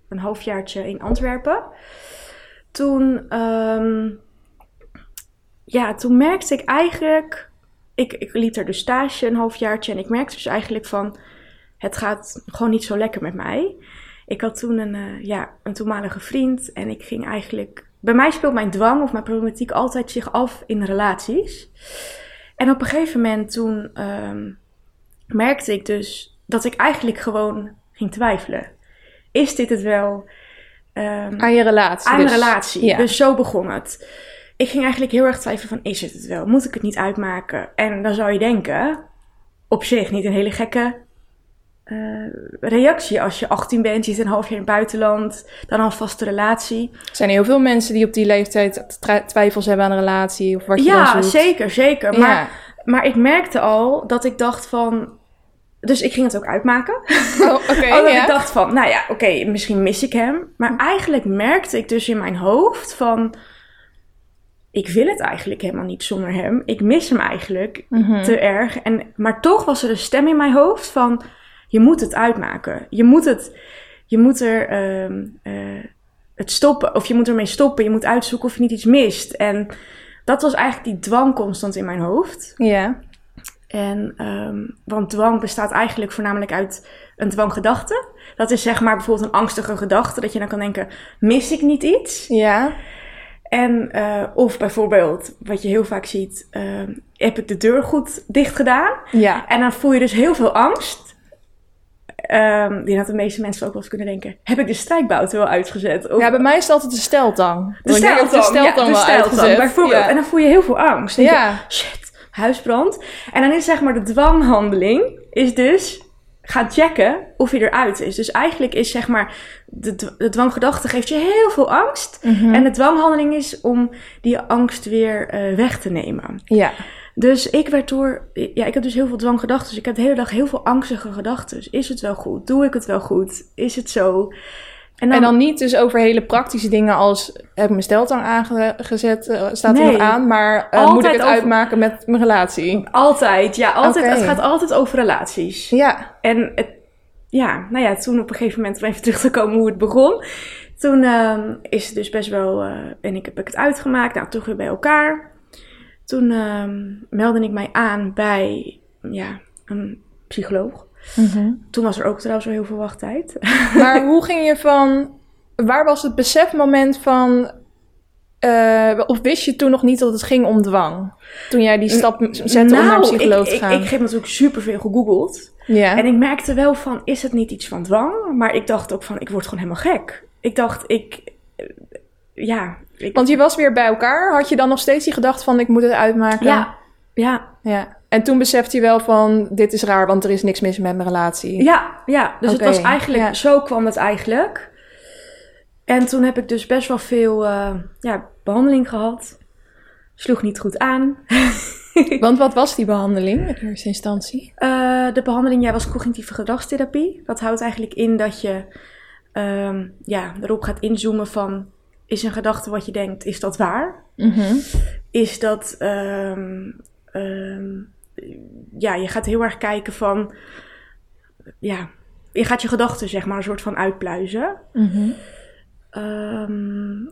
een halfjaartje in Antwerpen. Toen, ehm, ja, toen merkte ik eigenlijk, ik, ik liep er dus stage een halfjaartje en ik merkte dus eigenlijk van, het gaat gewoon niet zo lekker met mij. Ik had toen een, eh, ja, een toenmalige vriend en ik ging eigenlijk, bij mij speelt mijn dwang of mijn problematiek altijd zich af in relaties. En op een gegeven moment toen ehm, merkte ik dus dat ik eigenlijk gewoon ging twijfelen. Is dit het wel? Ehm, Aan je relatie. aan dus. relatie. ja. Dus zo begon het. Ik ging eigenlijk heel erg twijfelen van, is het het wel? Moet ik het niet uitmaken? En dan zou je denken, op zich niet een hele gekke eh, reactie. Als je 18 bent, je zit een half jaar in het buitenland, dan al een vaste relatie. Er zijn heel veel mensen die op die leeftijd twijfels hebben aan een relatie of wat je Ja, zeker, zeker. Ja. Maar, maar ik merkte al dat ik dacht van... Dus ik ging het ook uitmaken. Oh, oké, Omdat ja. ik dacht van, nou ja, oké, misschien mis ik hem. Maar eigenlijk merkte ik dus in mijn hoofd van... Ik wil het eigenlijk helemaal niet zonder hem. Ik mis hem eigenlijk Mhm. te erg. En, maar toch was er een stem in mijn hoofd van... Je moet het uitmaken. Je moet het... Je moet er... ehm, eh, het stoppen. Of je moet ermee stoppen. Je moet uitzoeken of je niet iets mist. En dat was eigenlijk die dwang constant in mijn hoofd. Ja. En, ehm, want dwang bestaat eigenlijk voornamelijk uit een dwanggedachte. Dat is zeg maar bijvoorbeeld een angstige gedachte. Dat je dan kan denken, mis ik niet iets? Ja. En, eh, of bijvoorbeeld, wat je heel vaak ziet, ehm, heb ik de deur goed dicht gedaan? Ja. En dan voel je dus heel veel angst. Ehm die dat de meeste mensen ook wel eens kunnen denken. Heb ik de strijkbout wel uitgezet? Of Ja, bij mij is het altijd de steltang. de steltang, de steltang de wel steltang, uitgezet. bijvoorbeeld. Ja. En dan voel je heel veel angst. Dan denk je, ja. shit, huisbrand. En dan is zeg maar de dwanghandeling, is dus gaan checken of hij eruit is. Dus eigenlijk is zeg maar, de, dw- de dwanggedachte geeft je heel veel angst. Mhm. En de dwanghandeling is om die angst weer eh, weg te nemen. ja. Dus ik werd door, ja, ik heb dus heel veel dwanggedachten. Dus ik heb de hele dag heel veel angstige gedachten. Is het wel goed? Doe ik het wel goed? Is het zo? En dan niet dus over hele praktische dingen als heb ik mijn steltang aangezet, eh, staat er nog aan, maar eh, moet ik het over- uitmaken met mijn relatie? altijd, ja, altijd. Het gaat altijd over relaties. Ja. En het, ja, nou ja, toen op een gegeven moment, om even terug te komen hoe het begon. Toen ehm, is het dus best wel, eh, en ik heb ik het uitgemaakt, nou, toch weer bij elkaar. Toen ehm, meldde ik mij aan bij, ja, een psycholoog. Toen was er ook trouwens wel heel veel wachttijd. Maar hoe ging je van, waar was het besefmoment van, eh, of wist je toen nog niet dat het ging om dwang? Toen jij die stap zette om naar psycholoog Nou, ik, te ik, gaan. ik, heb natuurlijk superveel gegoogeld. ja. En ik merkte wel van, is het niet iets van dwang? Maar ik dacht ook van, ik word gewoon helemaal gek. Ik dacht, ik, eh, ja, ik, Want je was weer bij elkaar. Had je dan nog steeds die gedachte van ik moet het uitmaken? ja, ja, ja. En toen besefte je wel van dit is raar, want er is niks mis met mijn relatie. ja, ja. Dus het was eigenlijk, ja. zo kwam het eigenlijk. En toen heb ik dus best wel veel eh, ja, behandeling gehad. Sloeg niet goed aan. Want wat was die behandeling in eerste instantie? Eh, de behandeling ja, was cognitieve gedragstherapie. Dat houdt eigenlijk in dat je ehm, ja, erop gaat inzoomen van... is een gedachte wat je denkt, is dat waar? Is dat... ehm, ehm, ja, je gaat heel erg kijken van... Ja, je gaat je gedachten zeg maar een soort van uitpluizen. Ehm,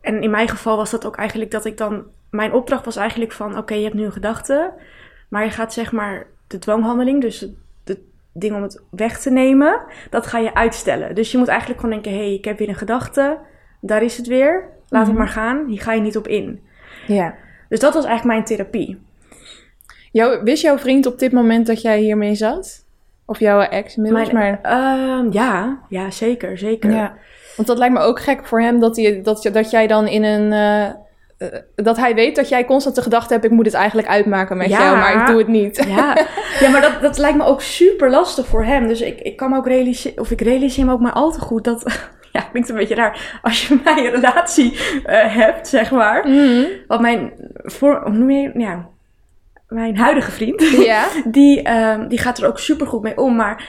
en in mijn geval was dat ook eigenlijk dat ik dan... Mijn opdracht was eigenlijk van, oké, je hebt nu een gedachte... maar je gaat zeg maar de dwanghandeling, dus het het ding om het weg te nemen... dat ga je uitstellen. Dus je moet eigenlijk gewoon denken, hé, hey, ik heb weer een gedachte... daar is het weer, laat het Mhm. maar gaan, hier ga je niet op in. Ja. Dus dat was eigenlijk mijn therapie. Jou, wist jouw vriend op dit moment dat jij hiermee zat? Of jouw ex inmiddels? Mijn- maar, Ehm, ja, ja, zeker, zeker. ja. Want dat lijkt me ook gek voor hem dat, hij, dat, dat jij dan in een... eh, eh, dat hij weet dat jij constant de gedachte hebt... ik moet het eigenlijk uitmaken met Ja. jou, maar ik doe het niet. Ja, ja maar dat, dat lijkt me ook super lastig voor hem. Dus ik, ik kan me ook realiseren, of ik realiseer me ook maar al te goed dat, ja, klinkt een beetje raar, als je mij een relatie eh, hebt, zeg maar. Want mijn, voor, hoe noem je, ja, mijn huidige vriend, Ja. die, ehm, die gaat er ook super goed mee om. Maar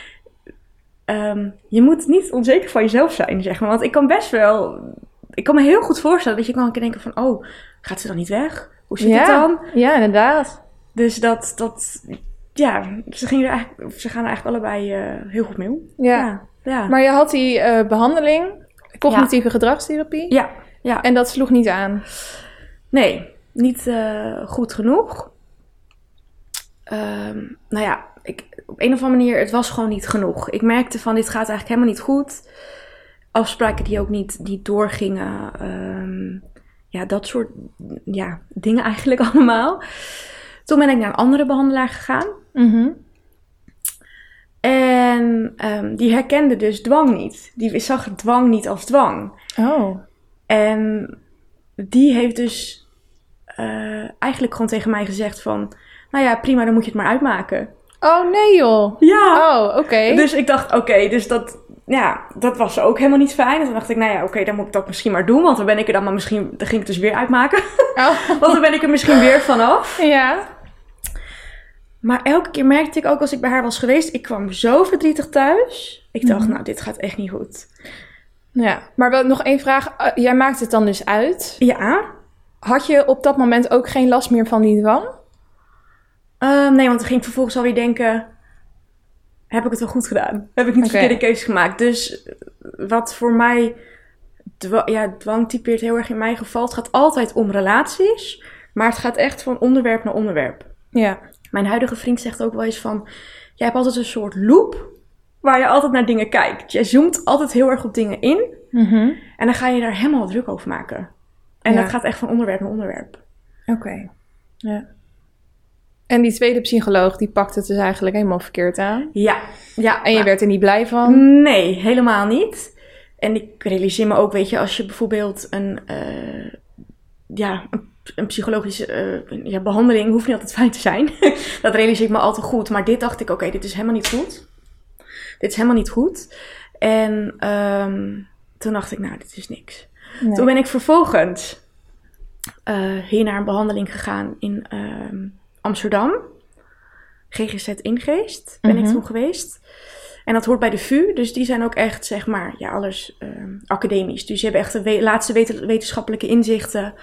ehm, je moet niet onzeker van jezelf zijn, zeg maar. Want ik kan best wel, ik kan me heel goed voorstellen dat je kan denken van, oh, gaat ze dan niet weg? Hoe zit het dan? Ja, inderdaad. Dus dat, dat ja, ze, gingen er eigenlijk, ze gaan er eigenlijk allebei eh, heel goed mee om. Ja. ja. ja. Maar je had die eh, behandeling, cognitieve gedragstherapie. Ja, ja. En dat sloeg niet aan. Nee, niet eh, goed genoeg. Ehm, nou ja, ik, op een of andere manier, het was gewoon niet genoeg. Ik merkte van, dit gaat eigenlijk helemaal niet goed. Afspraken die ook niet, niet doorgingen. Ehm, ja, dat soort ja, dingen eigenlijk allemaal. Toen ben ik naar een andere behandelaar gegaan. Mhm. En ehm, die herkende dus dwang niet. Die zag dwang niet als dwang. Oh. En die heeft dus eh, eigenlijk gewoon tegen mij gezegd van... Nou ja, prima, dan moet je het maar uitmaken. Oh, nee joh. Ja. Oh, oké. Dus ik dacht, oké, dus dat, ja, dat was ook helemaal niet fijn. En toen dacht ik, nou ja, oké, dan moet ik dat misschien maar doen. Want dan ben ik er dan maar misschien... Dan ging ik het dus weer uitmaken. Oh. want dan ben ik er misschien weer vanaf. Ja. Maar elke keer merkte ik ook als ik bij haar was geweest... Ik kwam zo verdrietig thuis. Ik dacht, Mhm. nou, dit gaat echt niet goed. Ja. Maar wel nog één vraag. Eh, jij maakt het dan dus uit. Ja, Had je op dat moment ook geen last meer van die dwang? Ehm, nee, want dan ging ik vervolgens alweer denken... Heb ik het wel goed gedaan? Heb ik niet de Oké. verkeerde keuze gemaakt? Dus eh, wat voor mij... Dwa ja, dwang typeert heel erg in mijn geval. Het gaat altijd om relaties. Maar het gaat echt van onderwerp naar onderwerp. Ja. Mijn huidige vriend zegt ook wel eens van... Jij hebt altijd een soort loop... Waar je altijd naar dingen kijkt. Jij zoomt altijd heel erg op dingen in. Mhm. En dan ga je daar helemaal druk over maken. En Ja. dat gaat echt van onderwerp naar onderwerp. Oké. Ja. En die tweede psycholoog, die pakte het dus eigenlijk helemaal verkeerd aan. Ja, ja. En je werd er niet blij van. Nee, helemaal niet. En ik realiseer me ook, weet je, als je bijvoorbeeld een, eh, ja, een, een psychologische eh, ja, behandeling hoeft niet altijd fijn te zijn. dat realiseer ik me altijd goed. Maar dit dacht ik, oké, dit is helemaal niet goed. Dit is helemaal niet goed. En ehm, toen dacht ik, nou, dit is niks. Nee. Toen ben ik vervolgens eh, hier naar een behandeling gegaan in ehm, Amsterdam. GGZ Ingeest ben ik Mhm. toen geweest. En dat hoort bij de VU, dus die zijn ook echt, zeg maar, ja, alles ehm, academisch. Dus je hebt echt de we- laatste wet- wetenschappelijke inzichten.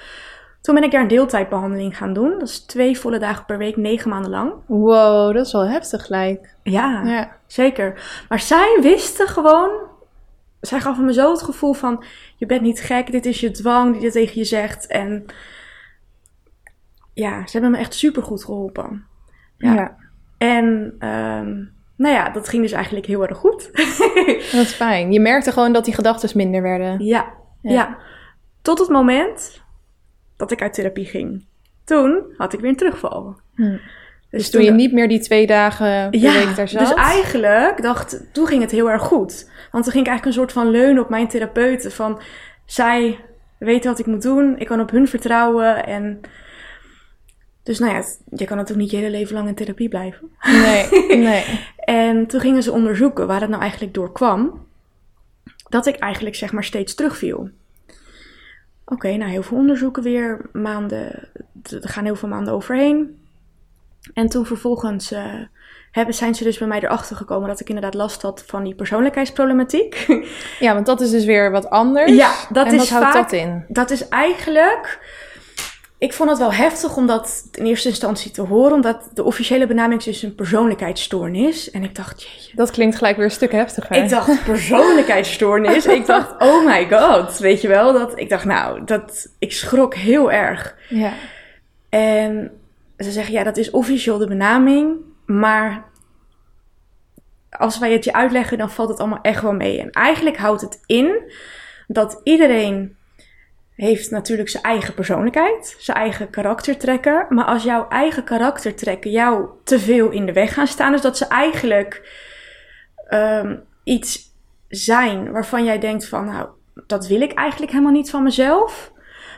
Toen ben ik daar een deeltijdbehandeling gaan doen. Dat is twee volle dagen per week, negen maanden lang. Wow, dat is wel heftig gelijk. Ja, Ja. zeker. Maar zij wisten gewoon, zij gaf me zo het gevoel van, je bent niet gek, dit is je dwang die dit tegen je zegt. En ja, ze hebben me echt super goed geholpen. Ja. Ja. En ehm, nou ja, dat ging dus eigenlijk heel erg goed. dat is fijn. Je merkte gewoon dat die gedachten minder werden. ja, Ja. ja, Tot het moment dat ik uit therapie ging. Toen had ik weer een terugval. Hm. Dus toen je niet meer die twee dagen per ja, week daar zat. dus eigenlijk dacht, toen ging het heel erg goed. Want toen ging ik eigenlijk een soort van leunen op mijn therapeuten. Van, zij weten wat ik moet doen, ik kan op hun vertrouwen. En dus nou ja, je kan natuurlijk niet je hele leven lang in therapie blijven. Nee, nee. En toen gingen ze onderzoeken waar het nou eigenlijk door kwam. Dat ik eigenlijk zeg maar steeds terugviel. Oké, nou heel veel onderzoeken weer, maanden, er gaan heel veel maanden overheen. En toen vervolgens eh, hebben, zijn ze dus bij mij erachter gekomen dat ik inderdaad last had van die persoonlijkheidsproblematiek. Ja, want dat is dus weer wat anders. Ja, dat en is wat houdt vaak- dat in? dat is eigenlijk. Ik vond het wel heftig om dat in eerste instantie te horen, omdat de officiële benaming is dus een persoonlijkheidsstoornis. En ik dacht, jeetje. Dat klinkt gelijk weer een stuk heftiger. Ik dacht persoonlijkheidsstoornis. ik dacht, oh my god, weet je wel? Dat, ik dacht, nou, dat, ik schrok heel erg. Ja. En ze zeggen, ja, dat is officieel de benaming, maar als wij het je uitleggen, dan valt het allemaal echt wel mee. En eigenlijk houdt het in dat iedereen heeft natuurlijk zijn eigen persoonlijkheid, zijn eigen karaktertrekken. Maar als jouw eigen karaktertrekken jou te veel in de weg gaan staan, dus dat ze eigenlijk ehm, iets zijn waarvan jij denkt van, nou, dat wil ik eigenlijk helemaal niet van mezelf.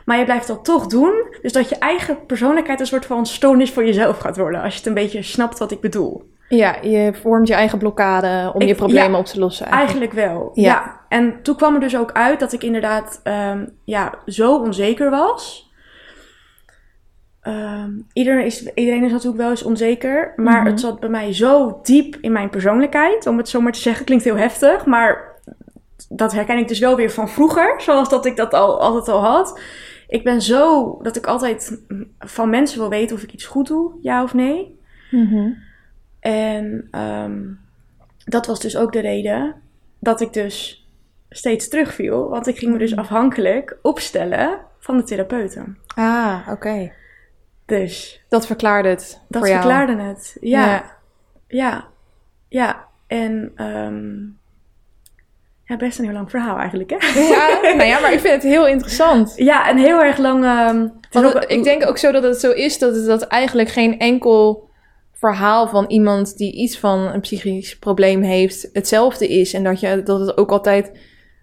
Maar je blijft dat toch doen. Dus dat je eigen persoonlijkheid een soort van stoornis voor jezelf gaat worden. Als je het een beetje snapt wat ik bedoel. Ja, je vormt je eigen blokkade om Ik- je problemen ja, op te lossen. Eigenlijk. Eigenlijk wel, Ja. ja. En toen kwam er dus ook uit dat ik inderdaad ehm, ja, zo onzeker was. ehm, iedereen, is, iedereen is natuurlijk wel eens onzeker. Maar Mhm. het zat bij mij zo diep in mijn persoonlijkheid. Om het zo maar te zeggen, klinkt heel heftig. Maar dat herken ik dus wel weer van vroeger. Zoals dat ik dat al, altijd al had. Ik ben zo dat ik altijd van mensen wil weten of ik iets goed doe, ja of nee. Mhm. En ehm, dat was dus ook de reden dat ik dus steeds terugviel. Want ik ging me dus afhankelijk opstellen van de therapeuten. Ah, oké. Dus Dat verklaarde het dat voor jou. verklaarde het. Ja, Ja. ja, ja. En ehm, ja, best een heel lang verhaal eigenlijk, hè? Ja, nou ja, maar ik vind het heel interessant. Ja, een heel erg lang... ehm, het ook- ik denk ook zo dat het zo is dat het dat eigenlijk geen enkel verhaal van iemand die iets van een psychisch probleem heeft hetzelfde is. En dat, je, dat het ook altijd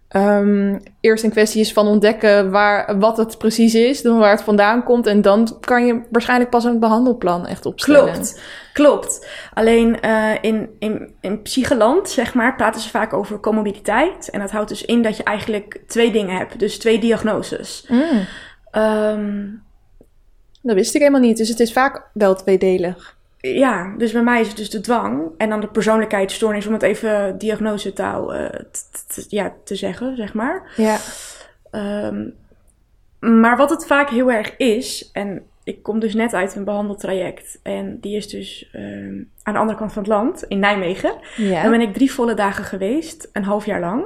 ehm, eerst een kwestie is van ontdekken waar, wat het precies is, dan waar het vandaan komt. En dan kan je waarschijnlijk pas een behandelplan echt opstellen. Klopt, klopt. Alleen eh, in, in, in psycheland, zeg maar, praten ze vaak over comorbiditeit. En dat houdt dus in dat je eigenlijk twee dingen hebt. Dus twee diagnoses. Mm, Ehm, dat wist ik helemaal niet. Dus het is vaak wel tweedelig. Ja, dus bij mij is het dus de dwang. En dan de persoonlijkheidsstoornis, om het even diagnosetaal t- ja, te zeggen, zeg maar. Ja. Ehm, maar wat het vaak heel erg is, en ik kom dus net uit een behandeltraject. En die is dus ehm, aan de andere kant van het land, in Nijmegen. ja. Dan ben ik drie volle dagen geweest, een half jaar lang.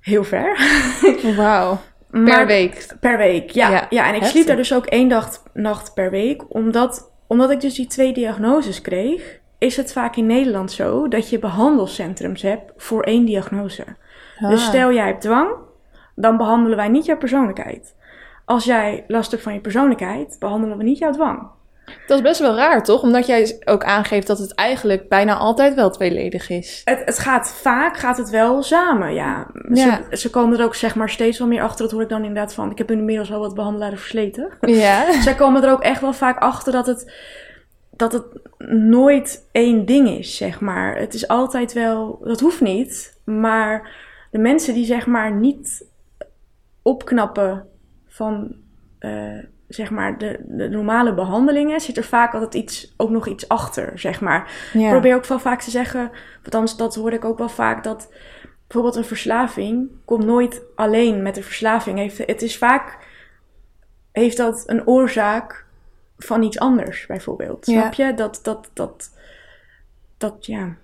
Heel ver. Wauw. Per Maar- week. Per week, ja. Ja, ja, en ik heftig. sliep daar dus ook één dag, nacht per week. Omdat, omdat ik dus die twee diagnoses kreeg, is het vaak in Nederland zo dat je behandelcentrums hebt voor één diagnose. Dus Ah. stel jij hebt dwang, dan behandelen wij niet jouw persoonlijkheid. Als jij last hebt van je persoonlijkheid, behandelen we niet jouw dwang. Dat is best wel raar, toch? Omdat jij ook aangeeft dat het eigenlijk bijna altijd wel tweeledig is. Het, het gaat vaak, gaat het wel samen, ja. Ja. Ze, ze komen er ook zeg maar steeds wel meer achter, dat hoor ik dan inderdaad van. Ik heb inmiddels al wat behandelaren versleten. Ja. Zij komen er ook echt wel vaak achter dat het, dat het nooit één ding is, zeg maar. Het is altijd wel, dat hoeft niet, maar de mensen die zeg maar niet opknappen van, eh, zeg maar, de, de normale behandelingen, zit er vaak altijd iets, ook nog iets achter, zeg maar. Ik ja. probeer ook wel vaak te zeggen, althans dat hoor ik ook wel vaak, dat bijvoorbeeld een verslaving komt nooit alleen met de verslaving. Heeft, het is vaak, heeft dat een oorzaak van iets anders, bijvoorbeeld. Ja. Snap je? Dat, dat, dat, dat, ja.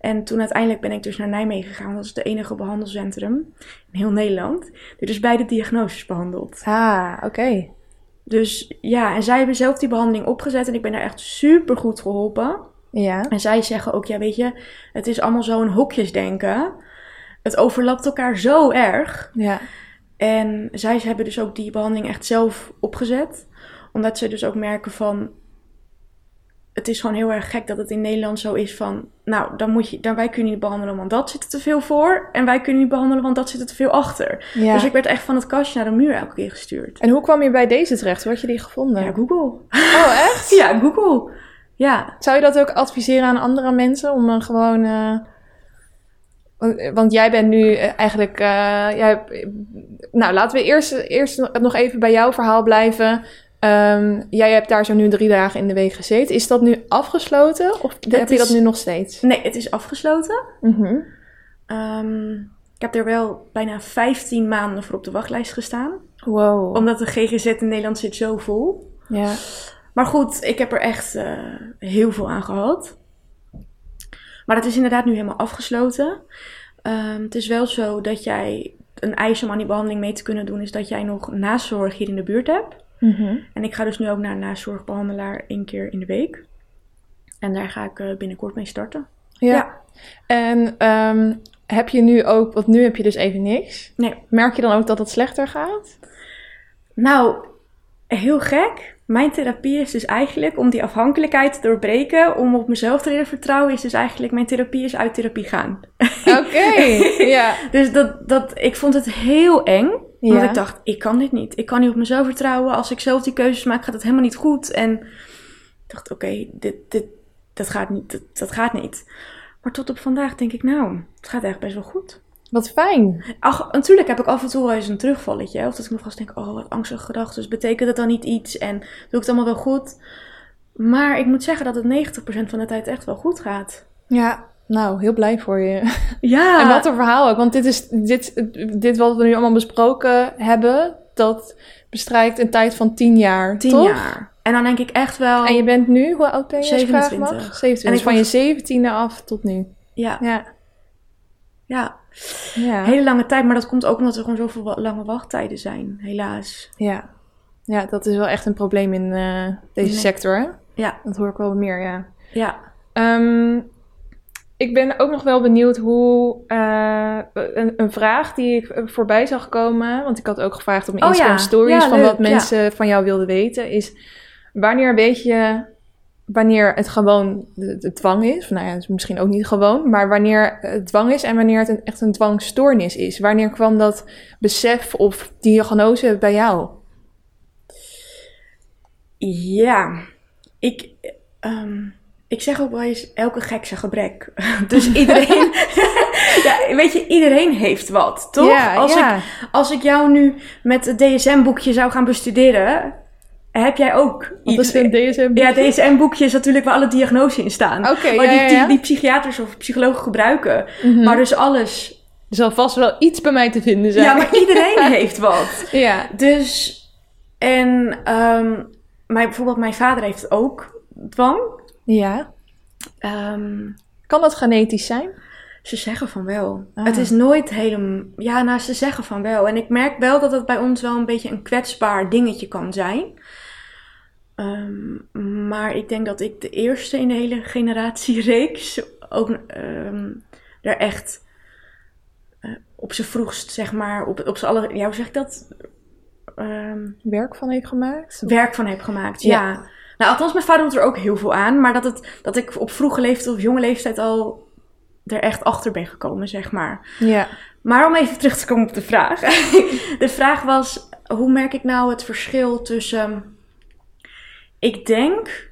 En toen uiteindelijk ben ik dus naar Nijmegen gegaan. Dat is het enige behandelcentrum in heel Nederland. Die dus beide diagnoses behandelt. Ah, oké. Dus ja, en zij hebben zelf die behandeling opgezet. En ik ben daar echt super goed geholpen. Ja. En zij zeggen ook, ja weet je, het is allemaal zo'n hokjesdenken. Het overlapt elkaar zo erg. Ja. En zij hebben dus ook die behandeling echt zelf opgezet. Omdat ze dus ook merken van... Het is gewoon heel erg gek dat het in Nederland zo is van... Nou, dan moet je, dan, wij kunnen niet behandelen, want dat zit er te veel voor. En wij kunnen niet behandelen, want dat zit er te veel achter. ja. Dus ik werd echt van het kastje naar de muur elke keer gestuurd. En hoe kwam je bij deze terecht? Hoe had je die gevonden? Ja, Google. Oh, echt? Ja, Google. Ja, Zou je dat ook adviseren aan andere mensen om dan gewoon. eh, want, want jij bent nu eh, eigenlijk. eh, jij, nou, laten we eerst, eerst nog even bij jouw verhaal blijven. Ehm, jij hebt daar zo nu drie dagen in de week gezeten. Is dat nu afgesloten of heb je dat nu nog steeds? nee, het is afgesloten. Mhm. Ehm, ik heb er wel bijna 15 maanden voor op de wachtlijst gestaan. Wow. Omdat de GGZ in Nederland zit zo vol. Ja. Maar goed, ik heb er echt eh, heel veel aan gehad. Maar het is inderdaad nu helemaal afgesloten. Ehm, het is wel zo dat jij een eis om aan die behandeling mee te kunnen doen, is dat jij nog nazorg hier in de buurt hebt. Mhm. En ik ga dus nu ook naar een nazorgbehandelaar één keer in de week. En daar ga ik eh, binnenkort mee starten. ja. Ja. En ehm, heb je nu ook, want nu heb je dus even niks. Nee. Merk je dan ook dat het slechter gaat? Nou, heel gek. Mijn therapie is dus eigenlijk om die afhankelijkheid te doorbreken, om op mezelf te leren vertrouwen, is dus eigenlijk mijn therapie is uit therapie gaan. Oké. ja. Dus dat, dat, ik vond het heel eng. Want Ja. ik dacht, ik kan dit niet. Ik kan niet op mezelf vertrouwen. Als ik zelf die keuzes maak, gaat het helemaal niet goed. En ik dacht, oké, dit, dit, dat, gaat niet, dat, dat gaat niet. Maar tot op vandaag denk ik, nou, het gaat echt best wel goed. Wat fijn. Ach, natuurlijk heb ik af en toe wel eens een terugvalletje. Of dat ik me vast denk, oh, wat angstige gedachten. Dus betekent het dan niet iets? En doe ik het allemaal wel goed? Maar ik moet zeggen dat het 90% van de tijd echt wel goed gaat. Ja, nou, heel blij voor je. Ja. En wat een verhaal ook. Want dit is dit, dit wat we nu allemaal besproken hebben, dat bestrijkt een tijd van 10 jaar. 10 toch? jaar. En dan denk ik echt wel... En je bent nu, hoe oud ben je? als ik vragen 27. mag? 27. En ik Dus van je 17e af tot nu. Ja, Ja. ja. Ja. Hele lange tijd. Maar dat komt ook omdat er gewoon zoveel lange wachttijden zijn. Helaas. Ja. ja, dat is wel echt een probleem in eh, deze Nee. sector. Hè? Ja, Dat hoor ik wel meer, ja. ja. Ehm, ik ben ook nog wel benieuwd hoe eh, een, een vraag die ik voorbij zag komen, want ik had ook gevraagd op mijn Oh Instagram ja. stories Ja, van leuk, wat mensen van jou wilden weten, is wanneer weet je wanneer het gewoon de, de dwang is, nou ja, is misschien ook niet gewoon, maar wanneer het dwang is en wanneer het een, echt een dwangstoornis is. Wanneer kwam dat besef of diagnose bij jou? Ja. Ik... ehm, ik zeg ook wel eens elke gek zijn gebrek. Dus iedereen... ja, weet je, iedereen heeft wat, toch? Ja, als, ja. Ik, als ik jou nu met het DSM-boekje zou gaan bestuderen... heb jij ook Wat is iets... een DSM? Ja, DSM-boekje is natuurlijk waar alle diagnoses in staan. Oké, maar ja, die, die, psychiaters of psychologen gebruiken. Mhm. Maar dus alles. Er zal vast wel iets bij mij te vinden zijn. Ja, maar iedereen heeft wat. ja. Dus, en ehm, mijn, bijvoorbeeld mijn vader heeft ook dwang. Ja. Ehm, Kan dat genetisch zijn? ze zeggen van wel. Ah. Het is nooit helemaal... Ja, nou, ze zeggen van wel. En ik merk wel dat het bij ons wel een beetje een kwetsbaar dingetje kan zijn. Ehm, maar ik denk dat ik de eerste in de hele generatiereeks ook ehm, er echt eh, op z'n vroegst, zeg maar, op, op z'n alle... Ja, hoe zeg ik dat? Werk van heeft gemaakt? werk van heb gemaakt. Ja. Ja. Nou, althans, mijn vader doet er ook heel veel aan. Maar dat, het, dat ik op vroege leeftijd of jonge leeftijd al er echt achter ben gekomen, zeg maar. Ja. Maar om even terug te komen op de vraag. de vraag was, hoe merk ik nou het verschil tussen... Ik denk,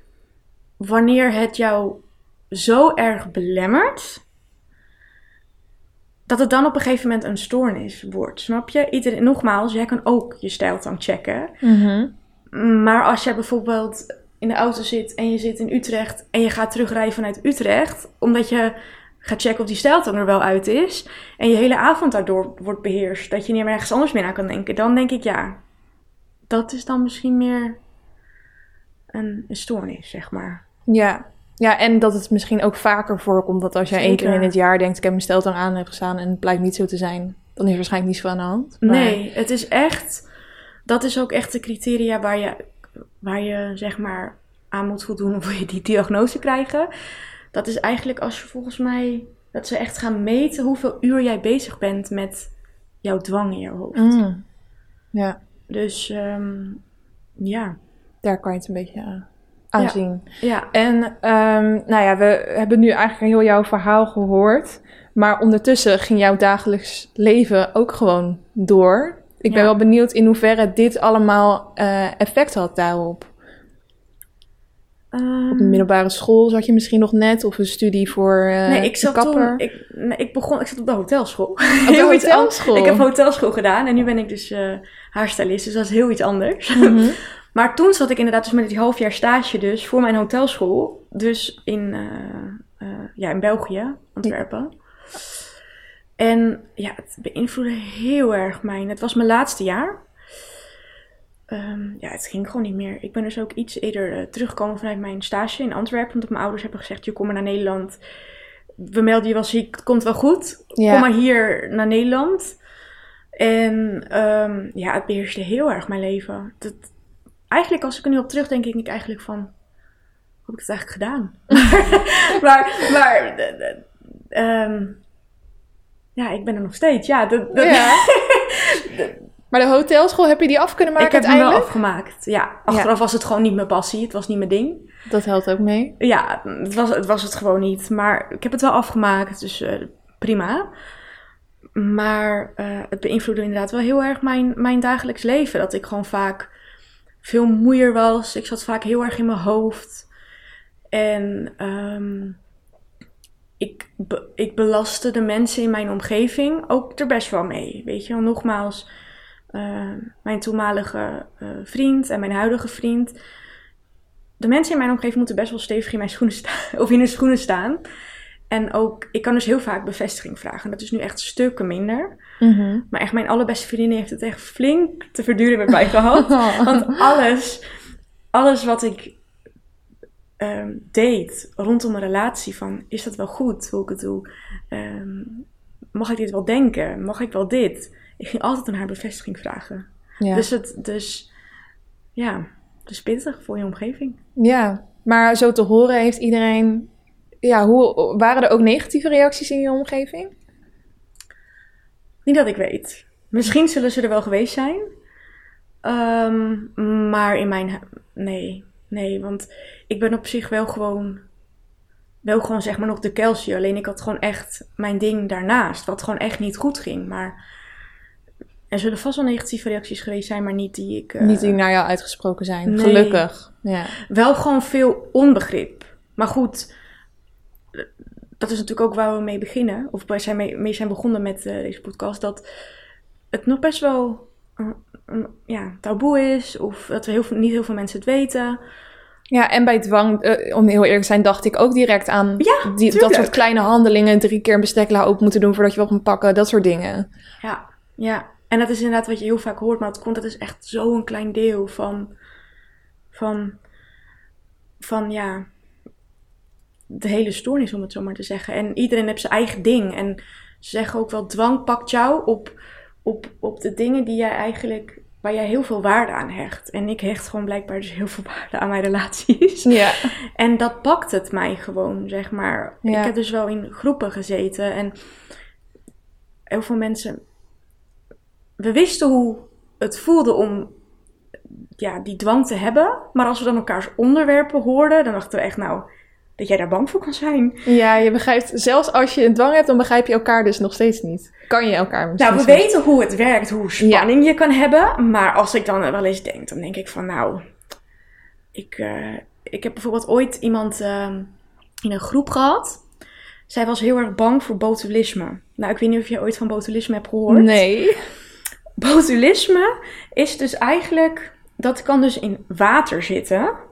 wanneer het jou zo erg belemmert... Dat het dan op een gegeven moment een stoornis wordt. Snap je? Iedereen, nogmaals, jij kan ook je stijltang checken. Mhm. Maar als jij bijvoorbeeld in de auto zit en je zit in Utrecht en je gaat terugrijden vanuit Utrecht, omdat je gaat checken of die stijltang er wel uit is en je hele avond daardoor wordt beheerst, dat je niet meer ergens anders meer aan kan denken, dan denk ik ja, dat is dan misschien meer een, een stoornis, zeg maar. Ja. Ja, en dat het misschien ook vaker voorkomt dat als jij één keer in het jaar denkt, ik heb mijn steltang aan heb gestaan en het blijkt niet zo te zijn, dan is er waarschijnlijk niets van aan de hand. Maar- Nee, het is echt, dat is ook echt de criteria waar je, waar je zeg maar aan moet voldoen voor je die diagnose krijgen. Dat is eigenlijk als je volgens mij, dat ze echt gaan meten hoeveel uur jij bezig bent met jouw dwang in je hoofd. Mm. Ja, Dus ehm, ja, daar kan je het een beetje aan aanzien. ja. En ehm, nou ja, we hebben nu eigenlijk heel jouw verhaal gehoord. Maar ondertussen ging jouw dagelijks leven ook gewoon door. Ik ben Ja. wel benieuwd in hoeverre dit allemaal eh, effect had daarop. Ehm, Op de middelbare school zat je misschien nog net, of een studie voor eh nee, ik zat een kapper. toen, ik, nee, ik begon, ik zat op de hotelschool. Op de Heel iets hotelschool? Ik heb hotelschool gedaan en nu ben ik dus eh haarstylist, dus dat is heel iets anders. Mhm. Maar toen zat ik inderdaad dus met die half jaar stage dus voor mijn hotelschool. Dus in, ja, in België, Antwerpen. En ja, het beïnvloedde heel erg mijn... Het was mijn laatste jaar. Ehm, ja, het ging gewoon niet meer. Ik ben dus ook iets eerder eh, teruggekomen vanuit mijn stage in Antwerpen. Omdat mijn ouders hebben gezegd, je kom maar naar Nederland. We melden je wel ziek, het komt wel goed. Ja. Kom maar hier naar Nederland. En ehm, ja, het beheerste heel erg mijn leven. Dat, eigenlijk, als ik er nu op terugdenk, denk ik eigenlijk van... Hoe heb ik het eigenlijk gedaan? maar, maar... ehm, ja, ik ben er nog steeds. Ja, dat, dat- Ja. Maar de hotelschool, heb je die af kunnen maken ik heb hem wel uiteindelijk? afgemaakt. Ja, achteraf was het gewoon niet mijn passie. Het was niet mijn ding. Dat helpt ook mee. Ja, het was het, was het gewoon niet. Maar ik heb het wel afgemaakt, dus eh, prima. Maar eh, het beïnvloedde inderdaad wel heel erg mijn, mijn dagelijks leven. Dat ik gewoon vaak veel moeier was. Ik zat vaak heel erg in mijn hoofd. En ehm, ik, be- ik belastte de mensen in mijn omgeving ook er best wel mee. Weet je wel, nogmaals, eh, mijn toenmalige eh, vriend en mijn huidige vriend. De mensen in mijn omgeving moeten best wel stevig in mijn schoenen staan, of in hun schoenen staan. En ook, ik kan dus heel vaak bevestiging vragen. Dat is nu echt stukken minder. Mhm. Maar echt, mijn allerbeste vriendin heeft het echt flink te verduren met mij gehad. Want alles, alles wat ik ehm, deed rondom een relatie, van is dat wel goed hoe ik het doe? Ehm, mag ik dit wel denken? Mag ik wel dit? Ik ging altijd aan haar bevestiging vragen. ja. Dus het, dus ja, dus pittig voor je omgeving. ja, maar zo te horen heeft iedereen... Ja, hoe, waren er ook negatieve reacties in je omgeving? Niet dat ik weet. Misschien zullen ze er wel geweest zijn. Ehm, maar in mijn... Nee, nee. Want ik ben op zich wel gewoon... Wel gewoon zeg maar nog de Kelsey. Alleen ik had gewoon echt mijn ding daarnaast. Wat gewoon echt niet goed ging. Maar er zullen vast wel negatieve reacties geweest zijn. Maar niet die ik... eh, Niet die naar jou uitgesproken zijn, nee. gelukkig. Ja. wel gewoon veel onbegrip. Maar goed, dat is natuurlijk ook waar we mee beginnen. Of wij zijn mee, mee zijn begonnen met eh, deze podcast. Dat het nog best wel ja, taboe is. Of dat we heel veel, niet heel veel mensen het weten. Ja, en bij dwang, eh, om heel eerlijk te zijn, dacht ik ook direct aan Ja, die, dat soort kleine handelingen. Drie keer een bestekla open moeten doen voordat je wat moet pakken. Dat soort dingen. Ja, ja. En dat is inderdaad wat je heel vaak hoort. Maar het komt, dat is echt zo'n klein deel van, van, van ja, de hele stoornis, om het zo maar te zeggen. En iedereen heeft zijn eigen ding. En ze zeggen ook wel, dwang pakt jou op, op, op de dingen die jij eigenlijk, waar jij heel veel waarde aan hecht. En ik hecht gewoon blijkbaar dus heel veel waarde aan mijn relaties. Ja. En dat pakt het mij gewoon, zeg maar. Ja. Ik heb dus wel in groepen gezeten en heel veel mensen. We wisten hoe het voelde om ja, die dwang te hebben. Maar als we dan elkaars onderwerpen hoorden, dan dachten we echt, nou, dat jij daar bang voor kan zijn. ja, je begrijpt, zelfs als je een dwang hebt, dan begrijp je elkaar dus nog steeds niet. Kan je elkaar misschien Nou, we weten hoe het werkt, hoe spanning je kan hebben. Maar als ik dan wel eens denk, dan denk ik van, nou, ik, eh, ik heb bijvoorbeeld ooit iemand ehm, in een groep gehad. Zij was heel erg bang voor botulisme. Nou, ik weet niet of je ooit van botulisme hebt gehoord. Nee. Botulisme is dus eigenlijk, dat kan dus in water zitten.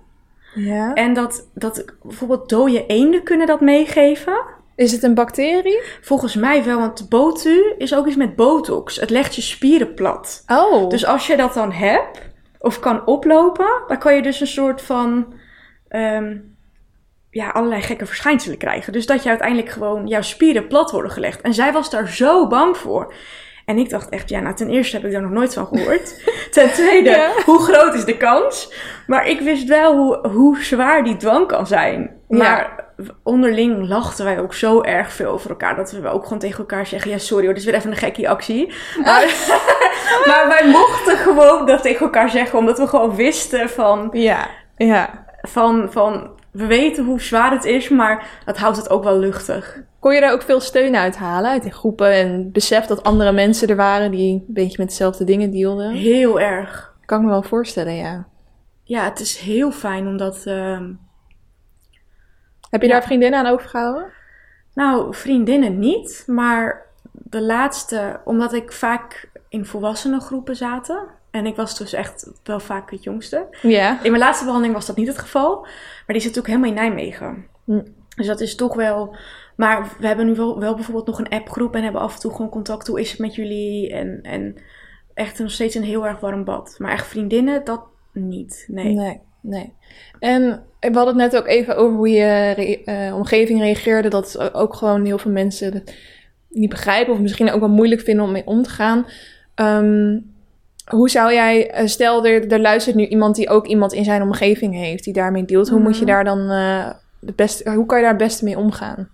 Ja. En dat, dat bijvoorbeeld dode eenden kunnen dat meegeven. Is het een bacterie? Volgens mij wel, want botu is ook iets met botox. Het legt je spieren plat. Oh. Dus als je dat dan hebt, of kan oplopen, dan kan je dus een soort van, ehm, ja, allerlei gekke verschijnselen krijgen. Dus dat je uiteindelijk gewoon, jouw spieren plat worden gelegd. En zij was daar zo bang voor. En ik dacht echt, ja, nou ten eerste heb ik daar nog nooit van gehoord. ten tweede, Ja. hoe groot is de kans? Maar ik wist wel hoe, hoe zwaar die dwang kan zijn. Ja. Maar onderling lachten wij ook zo erg veel over elkaar. Dat we ook gewoon tegen elkaar zeggen, ja sorry hoor, dit is weer even een gekkie actie. Maar, maar wij mochten gewoon dat tegen elkaar zeggen. Omdat we gewoon wisten van, ja. Ja. van, van we weten hoe zwaar het is, maar dat houdt het ook wel luchtig. Kon je daar ook veel steun uit halen uit die groepen en besef dat andere mensen er waren die een beetje met dezelfde dingen dealden? Heel erg. Kan ik me wel voorstellen, ja. Ja, het is heel fijn omdat... ehm, Heb je Ja. daar vriendinnen aan overgehouden? Nou, vriendinnen niet, maar de laatste, omdat ik vaak in volwassenengroepen zaten. En ik was dus echt wel vaak het jongste. Ja. In mijn laatste behandeling was dat niet het geval, maar die zit ook helemaal in Nijmegen. Hm. Dus dat is toch wel. Maar we hebben nu wel, wel bijvoorbeeld nog een appgroep en hebben af en toe gewoon contact. Hoe is het met jullie? En, en echt nog steeds een heel erg warm bad. Maar echt vriendinnen, dat niet. Nee. Nee, nee. En we hadden het net ook even over hoe je re- eh, omgeving reageerde. Dat ook gewoon heel veel mensen het niet begrijpen of misschien ook wel moeilijk vinden om mee om te gaan. Ehm, hoe zou jij, eh, stel er, er luistert nu iemand die ook iemand in zijn omgeving heeft die daarmee deelt. Hoe moet je Mhm. daar dan eh, de beste, hoe kan je daar het beste mee omgaan?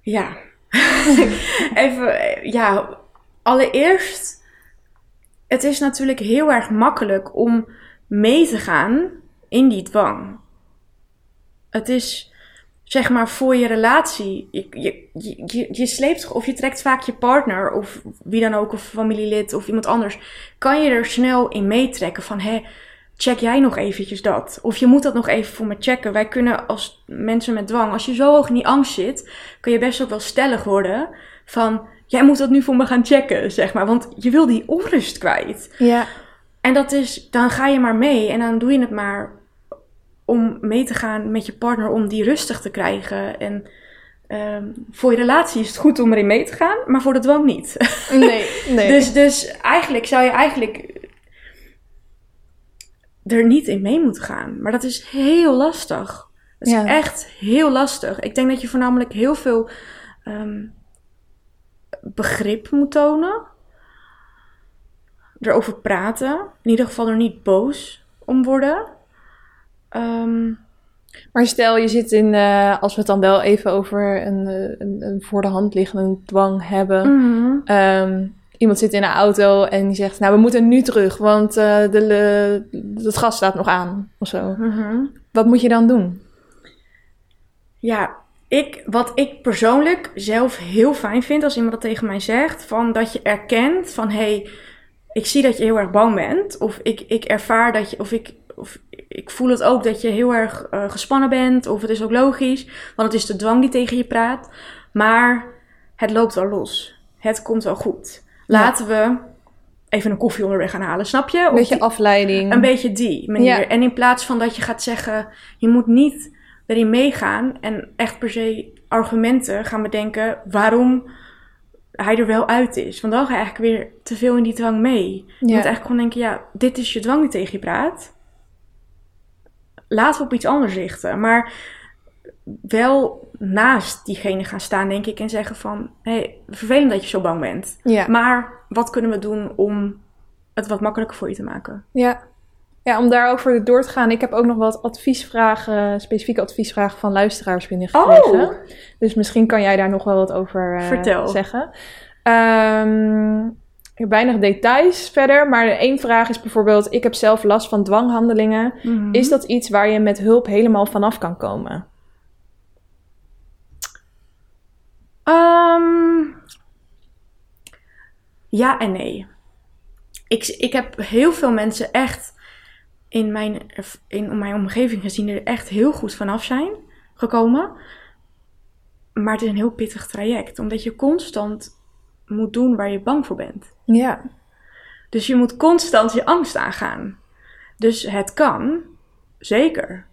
Ja. Even, eh, ja. Allereerst, het is natuurlijk heel erg makkelijk om mee te gaan in die dwang. Het is, zeg maar, voor je relatie. Je, je, je, sleept of je trekt vaak je partner of wie dan ook, of familielid of iemand anders. Kan je er snel in meetrekken van, hé, check jij nog eventjes dat? Of je moet dat nog even voor me checken. Wij kunnen als mensen met dwang, als je zo hoog in die angst zit, kun je best ook wel stellig worden van, jij moet dat nu voor me gaan checken, zeg maar. Want je wil die onrust kwijt. Ja. En dat is, dan ga je maar mee en dan doe je het maar om mee te gaan met je partner om die rustig te krijgen. En ehm, voor je relatie is het goed om erin mee te gaan, maar voor de dwang niet. Nee, nee. Dus, dus eigenlijk zou je eigenlijk er niet in mee moeten gaan. Maar dat is heel lastig. Dat is Ja. echt heel lastig. Ik denk dat je voornamelijk heel veel ehm, begrip moet tonen. Erover praten. In ieder geval er niet boos om worden. Ehm, Maar stel, je zit in, eh, als we het dan wel even over een, eh, een, een voor de hand liggende dwang hebben. mhm. Ehm, iemand zit in een auto en die zegt, nou, we moeten nu terug, want eh, de, de, het gas staat nog aan, of zo. Mhm. Wat moet je dan doen? Ja, ik, wat ik persoonlijk zelf heel fijn vind als iemand dat tegen mij zegt, van dat je erkent van hé, hey, ik zie dat je heel erg bang bent, of ik, ik ervaar dat je, of ik, of ik voel het ook dat je heel erg eh, gespannen bent, of het is ook logisch, want het is de dwang die tegen je praat, maar het loopt wel los. Het komt wel goed. Laten we even een koffie onderweg gaan halen, snap je? Een beetje die- afleiding. een beetje die manier. Ja. En in plaats van dat je gaat zeggen, je moet niet erin meegaan en echt per se argumenten gaan bedenken waarom hij er wel uit is. Want dan ga je eigenlijk weer te veel in die dwang mee. Je Ja. moet eigenlijk gewoon denken, ja, dit is je dwang die tegen je praat. Laten we op iets anders richten. Maar wel naast diegene gaan staan, denk ik, en zeggen van, hé, hey, vervelend dat je zo bang bent. Ja. Maar wat kunnen we doen om het wat makkelijker voor je te maken? Ja. ja, om daarover door te gaan. Ik heb ook nog wat adviesvragen, specifieke adviesvragen van luisteraars binnengekregen. Oh! Dus misschien kan jij daar nog wel wat over Vertel. zeggen. Ehm, ik heb weinig details verder, maar één vraag is bijvoorbeeld... Ik heb zelf last van dwanghandelingen. Mhm. Is dat iets waar je met hulp helemaal vanaf kan komen? Ehm, ja en nee. Ik, ik heb heel veel mensen echt in mijn, in mijn omgeving gezien die er echt heel goed vanaf zijn gekomen. Maar het is een heel pittig traject, omdat je constant moet doen waar je bang voor bent. Ja. Dus je moet constant je angst aangaan. Dus het kan, zeker.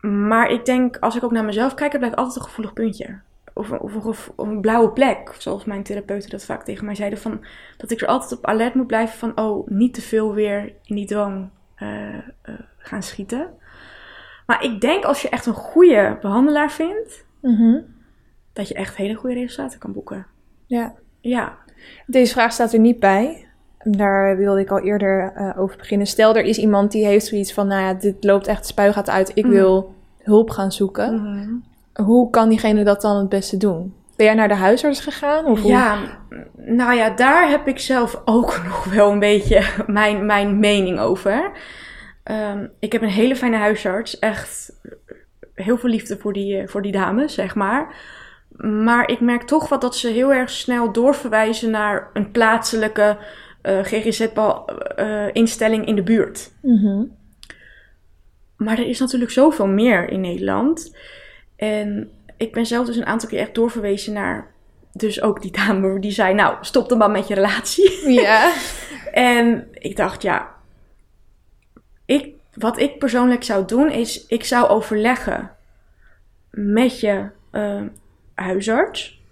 Maar ik denk, als ik ook naar mezelf kijk, het blijft altijd een gevoelig puntje. Of, een- of, een gevo- of een blauwe plek. Zoals mijn therapeuten dat vaak tegen mij zeiden. Van, dat ik er altijd op alert moet blijven van... Oh, niet te veel weer in die dwang eh, eh, gaan schieten. Maar ik denk als je echt een goede behandelaar vindt... Mhm. dat je echt hele goede resultaten kan boeken. ja. Ja. Deze vraag staat er niet bij. Daar wilde ik al eerder eh, over beginnen. Stel, er is iemand die heeft zoiets van... Nou ja, dit loopt echt spuigaat uit. Ik Mhm. wil hulp gaan zoeken. Mhm. Hoe kan diegene dat dan het beste doen? Ben jij naar de huisarts gegaan? Of hoe- Ja, nou ja, daar heb ik zelf ook nog wel een beetje mijn, mijn mening over. Ehm, ik heb een hele fijne huisarts. Echt heel veel liefde voor die, eh, voor die dames, zeg maar. Maar ik merk toch wat dat ze heel erg snel doorverwijzen naar een plaatselijke eh GGZ-instelling in de buurt. Mhm. Maar er is natuurlijk zoveel meer in Nederland. En ik ben zelf dus een aantal keer echt doorverwezen naar... Dus ook die dame die zei, nou, stop dan maar met je relatie. Ja. En ik dacht, ja... Ik, wat ik persoonlijk zou doen is, ik zou overleggen met je eh, huisarts.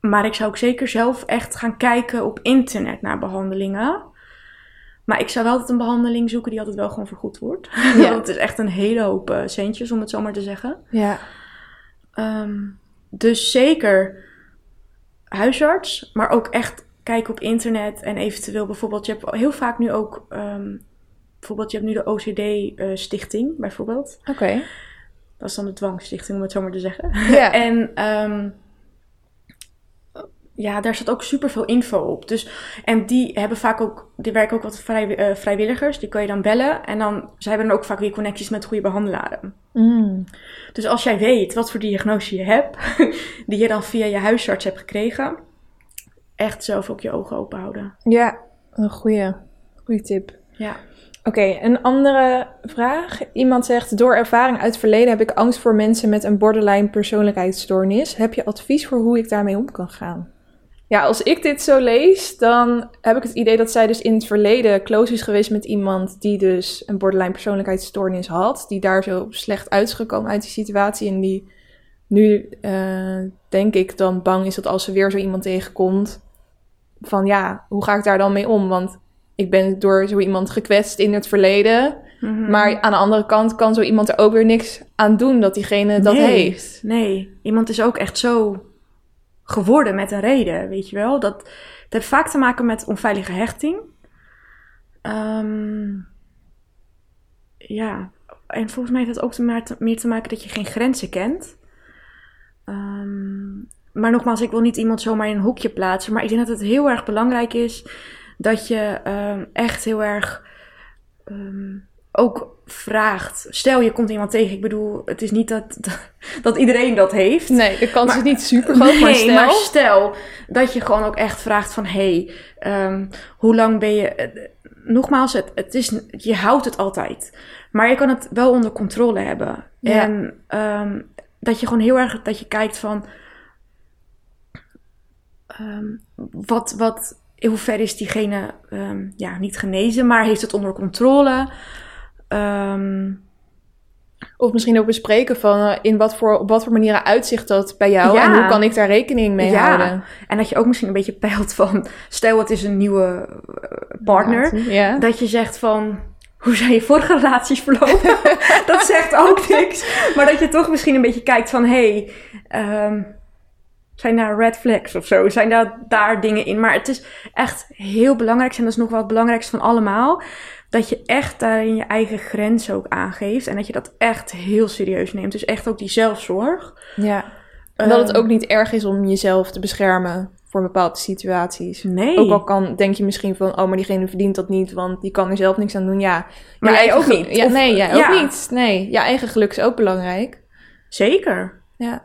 Maar ik zou ook zeker zelf echt gaan kijken op internet naar behandelingen. Maar ik zou wel altijd een behandeling zoeken die altijd wel gewoon vergoed wordt. Ja. Want het is echt een hele hoop eh, centjes, om het zo maar te zeggen. Ja. Ehm, dus zeker huisarts, maar ook echt kijken op internet en eventueel bijvoorbeeld, je hebt heel vaak nu ook, ehm, bijvoorbeeld je hebt nu de OCD-stichting bijvoorbeeld. Oké. Dat is dan de dwangstichting, om het zo maar te zeggen. Ja. En ehm, ja, daar staat ook super veel info op. Dus, en die hebben vaak ook, die werken ook wat vrij, eh, vrijwilligers. Die kan je dan bellen. En dan, zij hebben dan ook vaak weer connecties met goede behandelaren. Mm. Dus als jij weet wat voor diagnose je hebt, die je dan via je huisarts hebt gekregen, echt zelf ook je ogen open houden. Ja, een goede, goede tip. Ja. Oké, een andere vraag. Iemand zegt: Door ervaring uit het verleden heb ik angst voor mensen met een borderline persoonlijkheidsstoornis. Heb je advies voor hoe ik daarmee om kan gaan? Ja, als ik dit zo lees, dan heb ik het idee dat zij dus in het verleden close is geweest met iemand die dus een borderline persoonlijkheidsstoornis had. Die daar zo slecht uit is gekomen uit die situatie. En die nu, eh, denk ik, dan bang is dat als ze weer zo iemand tegenkomt, van ja, hoe ga ik daar dan mee om? Want ik ben door zo iemand gekwetst in het verleden. Mhm. Maar aan de andere kant kan zo iemand er ook weer niks aan doen dat diegene dat Nee. heeft. Nee, iemand is ook echt zo geworden met een reden, weet je wel. Dat, het heeft vaak te maken met onveilige hechting. Ehm, ja, en volgens mij heeft het ook te- meer te maken dat je geen grenzen kent. Ehm, maar nogmaals, ik wil niet iemand zomaar in een hoekje plaatsen. Maar ik denk dat het heel erg belangrijk is dat je ehm, echt heel erg ehm, ook vraagt. Stel, je komt iemand tegen. Ik bedoel, het is niet dat, dat iedereen dat heeft. Nee, de kans Maar- is niet super groot, maar stel... maar stel dat je gewoon ook echt vraagt van... hey, ehm, hoe lang ben je... eh, Nogmaals, het, het is, je houdt het altijd. Maar je kan het wel onder controle hebben. Ja. En dat je gewoon heel erg... Dat je kijkt van... wat, wat, in hoeverre is diegene ehm, ja, niet genezen, maar heeft het onder controle? Ehm, Of misschien ook bespreken van eh, in wat voor, op wat voor manieren uitzicht dat bij jou Ja. en hoe kan ik daar rekening mee Ja. houden. en dat je ook misschien een beetje peilt van... Stel, het is een nieuwe eh, partner. Ja. Dat je zegt van, hoe zijn je vorige relaties verlopen? dat zegt ook niks. Maar dat je toch misschien een beetje kijkt van, hé, hey, ehm, zijn daar red flags of zo? Zijn daar, daar dingen in? Maar het is echt heel belangrijk, en dat is nog wel het belangrijkste van allemaal, dat je echt daarin je eigen grens ook aangeeft. En dat je dat echt heel serieus neemt. Dus echt ook die zelfzorg. ja. En dat het Ehm, ook niet erg is om jezelf te beschermen voor bepaalde situaties. Nee. Ook al kan, denk je misschien van, oh, maar diegene verdient dat niet, want die kan er zelf niks aan doen. Ja, Maar jij ook niet. Ja, Of- nee, jij ja. ook niet. Nee, je eigen geluk is ook belangrijk. Zeker. Ja.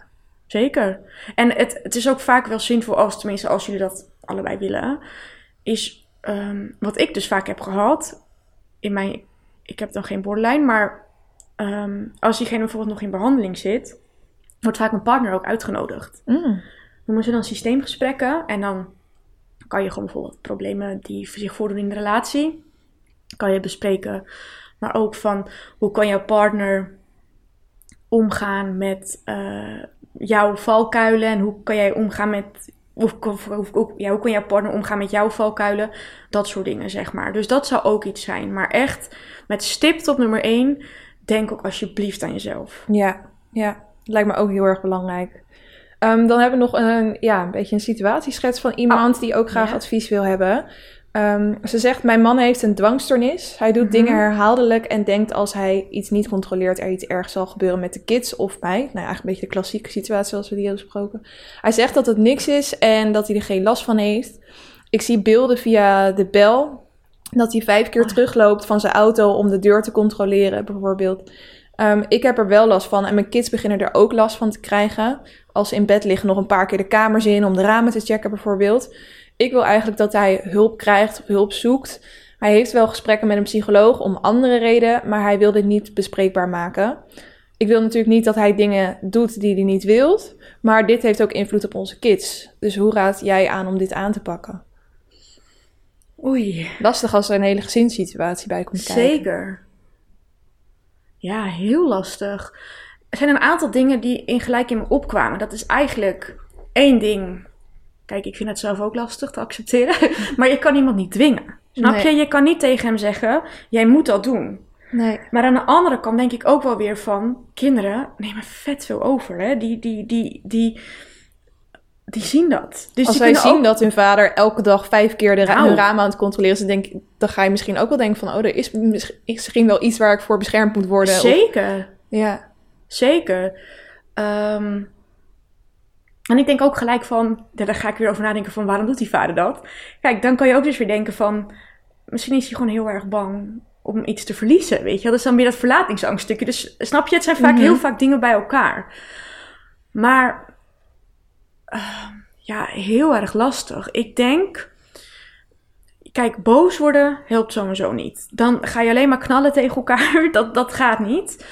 Zeker. En het, het is ook vaak wel zinvol, als, tenminste als jullie dat allebei willen, is ehm, wat ik dus vaak heb gehad. In mijn, ik heb dan geen borderline, maar ehm, als diegene bijvoorbeeld nog in behandeling zit, wordt vaak mijn partner ook uitgenodigd. Mm. Noemen ze dan systeemgesprekken en dan kan je gewoon bijvoorbeeld problemen die zich voordoen in de relatie, kan je bespreken. Maar ook van hoe kan jouw partner omgaan met eh, jouw valkuilen en hoe kan jij omgaan met of, of, of- of- ja, hoe kan jouw partner omgaan met jouw valkuilen? Dat soort dingen, zeg maar. Dus dat zou ook iets zijn. Maar echt, met stipt op nummer één, denk ook alsjeblieft aan jezelf. Ja, ja, lijkt me ook heel erg belangrijk. Ehm, dan hebben we nog een, ja, een beetje een situatieschets van iemand die ook graag ja. advies wil hebben. Ehm, ze zegt, mijn man heeft een dwangstoornis. Hij doet Mhm. dingen herhaaldelijk en denkt als hij iets niet controleert er iets ergs zal gebeuren met de kids of mij. Nou ja, eigenlijk een beetje de klassieke situatie zoals we die hebben besproken. Hij zegt dat het niks is en dat hij er geen last van heeft. Ik zie beelden via de bel dat hij vijf keer Ah. terugloopt van zijn auto om de deur te controleren bijvoorbeeld. Ehm, ik heb er wel last van en mijn kids beginnen er ook last van te krijgen. Als ze in bed liggen nog een paar keer de kamers in om de ramen te checken bijvoorbeeld. Ik wil eigenlijk dat hij hulp krijgt hulp zoekt. Hij heeft wel gesprekken met een psycholoog om andere redenen, maar hij wil dit niet bespreekbaar maken. Ik wil natuurlijk niet dat hij dingen doet die hij niet wil, maar dit heeft ook invloed op onze kids. Dus hoe raad jij aan om dit aan te pakken? Oei. Lastig als er een hele gezinssituatie bij komt kijken. Zeker. Ja, heel lastig. Er zijn een aantal dingen die in gelijk in me opkwamen. Dat is eigenlijk één ding. Kijk, ik vind het zelf ook lastig te accepteren. maar je kan iemand niet dwingen. Snap Nee. je? Je kan niet tegen hem zeggen: jij moet dat doen. Nee. Maar aan de andere kant denk ik ook wel weer van: kinderen nemen vet veel over. Hè? Die, die, die, die, die zien dat. Dus Als kunnen zien ook- dat hun vader elke dag vijf keer de ra- Nou. hun ramen aan het controleren is, dan, denk, dan ga je misschien ook wel denken van, oh, er is mis- misschien wel iets waar ik voor beschermd moet worden. Of- Zeker. ja. Zeker. Ehm, en ik denk ook gelijk van, daar ga ik weer over nadenken van waarom doet die vader dat? Kijk, dan kan je ook dus weer denken van, misschien is hij gewoon heel erg bang om iets te verliezen, weet je wel? Dat is dan weer dat verlatingsangststukje. Dus snap je, het zijn vaak Mhm. heel vaak dingen bij elkaar. Maar, ehm, ja, heel erg lastig. Ik denk, kijk, boos worden helpt sowieso niet. Dan ga je alleen maar knallen tegen elkaar. Dat, dat gaat niet.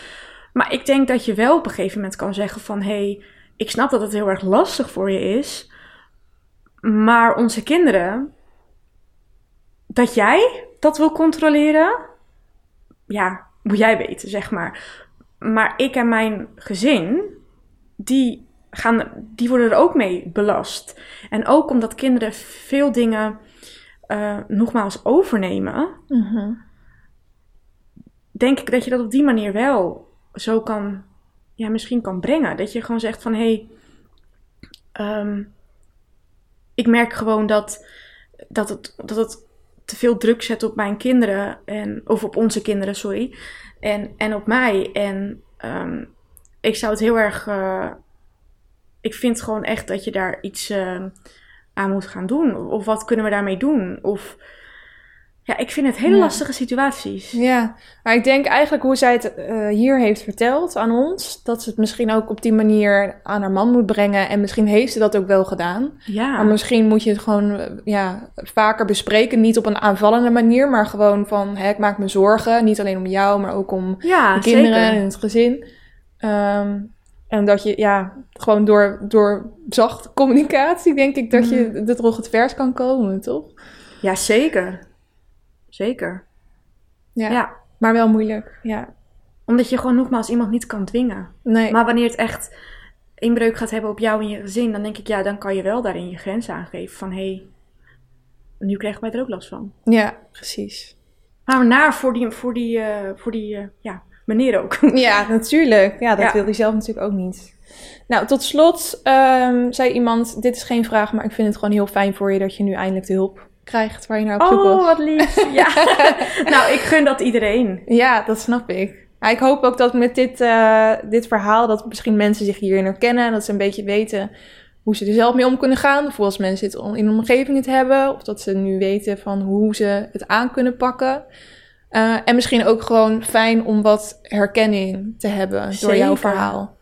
Maar ik denk dat je wel op een gegeven moment kan zeggen van... hé, hey, ik snap dat het heel erg lastig voor je is... maar onze kinderen... dat jij dat wil controleren... ja, moet jij weten, zeg maar. Maar ik en mijn gezin... die, gaan, die worden er ook mee belast. En ook omdat kinderen veel dingen... Uh, nogmaals overnemen, denk ik dat je dat op die manier wel zo kan, ja, misschien kan brengen. Dat je gewoon zegt van, hé, hey, um, ik merk gewoon dat, dat, het, dat het te veel druk zet op mijn kinderen, en, of op onze kinderen, sorry, en, en op mij. En um, ik zou het heel erg, uh, ik vind gewoon echt dat je daar iets uh, aan moet gaan doen. Of wat kunnen we daarmee doen? Of ja, ik vind het hele Ja. lastige situaties. Ja, maar ik denk eigenlijk hoe zij het eh, hier heeft verteld aan ons, dat ze het misschien ook op die manier aan haar man moet brengen. En misschien heeft ze dat ook wel gedaan. Ja, Maar misschien moet je het gewoon eh, ja, vaker bespreken. Niet op een aanvallende manier, maar gewoon van hè, ik maak me zorgen. Niet alleen om jou, maar ook om ja de kinderen zeker. en het gezin. Ehm, en dat je ja, gewoon door, door zachte communicatie, denk ik, dat je Mhm. er toch het vers kan komen, toch? Ja, zeker. Zeker. Ja, Ja. maar wel moeilijk. Ja, Omdat je gewoon nogmaals iemand niet kan dwingen. nee. Maar wanneer het echt inbreuk gaat hebben op jou en je gezin, dan denk ik, ja, dan kan je wel daarin je grens aangeven. Van hé, hey, nu krijgen wij er ook last van. Ja, precies. Maar naar voor die, voor die, eh, voor die eh, ja, meneer ook. Ja, natuurlijk. Ja, dat Ja. wil hij zelf natuurlijk ook niet. Nou, tot slot ehm, zei iemand: Dit is geen vraag, maar ik vind het gewoon heel fijn voor je dat je nu eindelijk de hulp krijgt waar je naar op zoek was. Oh, wat lief. Ja. nou, ik gun dat iedereen. Ja, dat snap ik. Maar ik hoop ook dat met dit, eh, dit verhaal, dat misschien mensen zich hierin herkennen. En dat ze een beetje weten hoe ze er zelf mee om kunnen gaan. Of als mensen het in hun omgeving het hebben. Of dat ze nu weten van hoe ze het aan kunnen pakken. Eh, en misschien ook gewoon fijn om wat herkenning te hebben door jouw verhaal.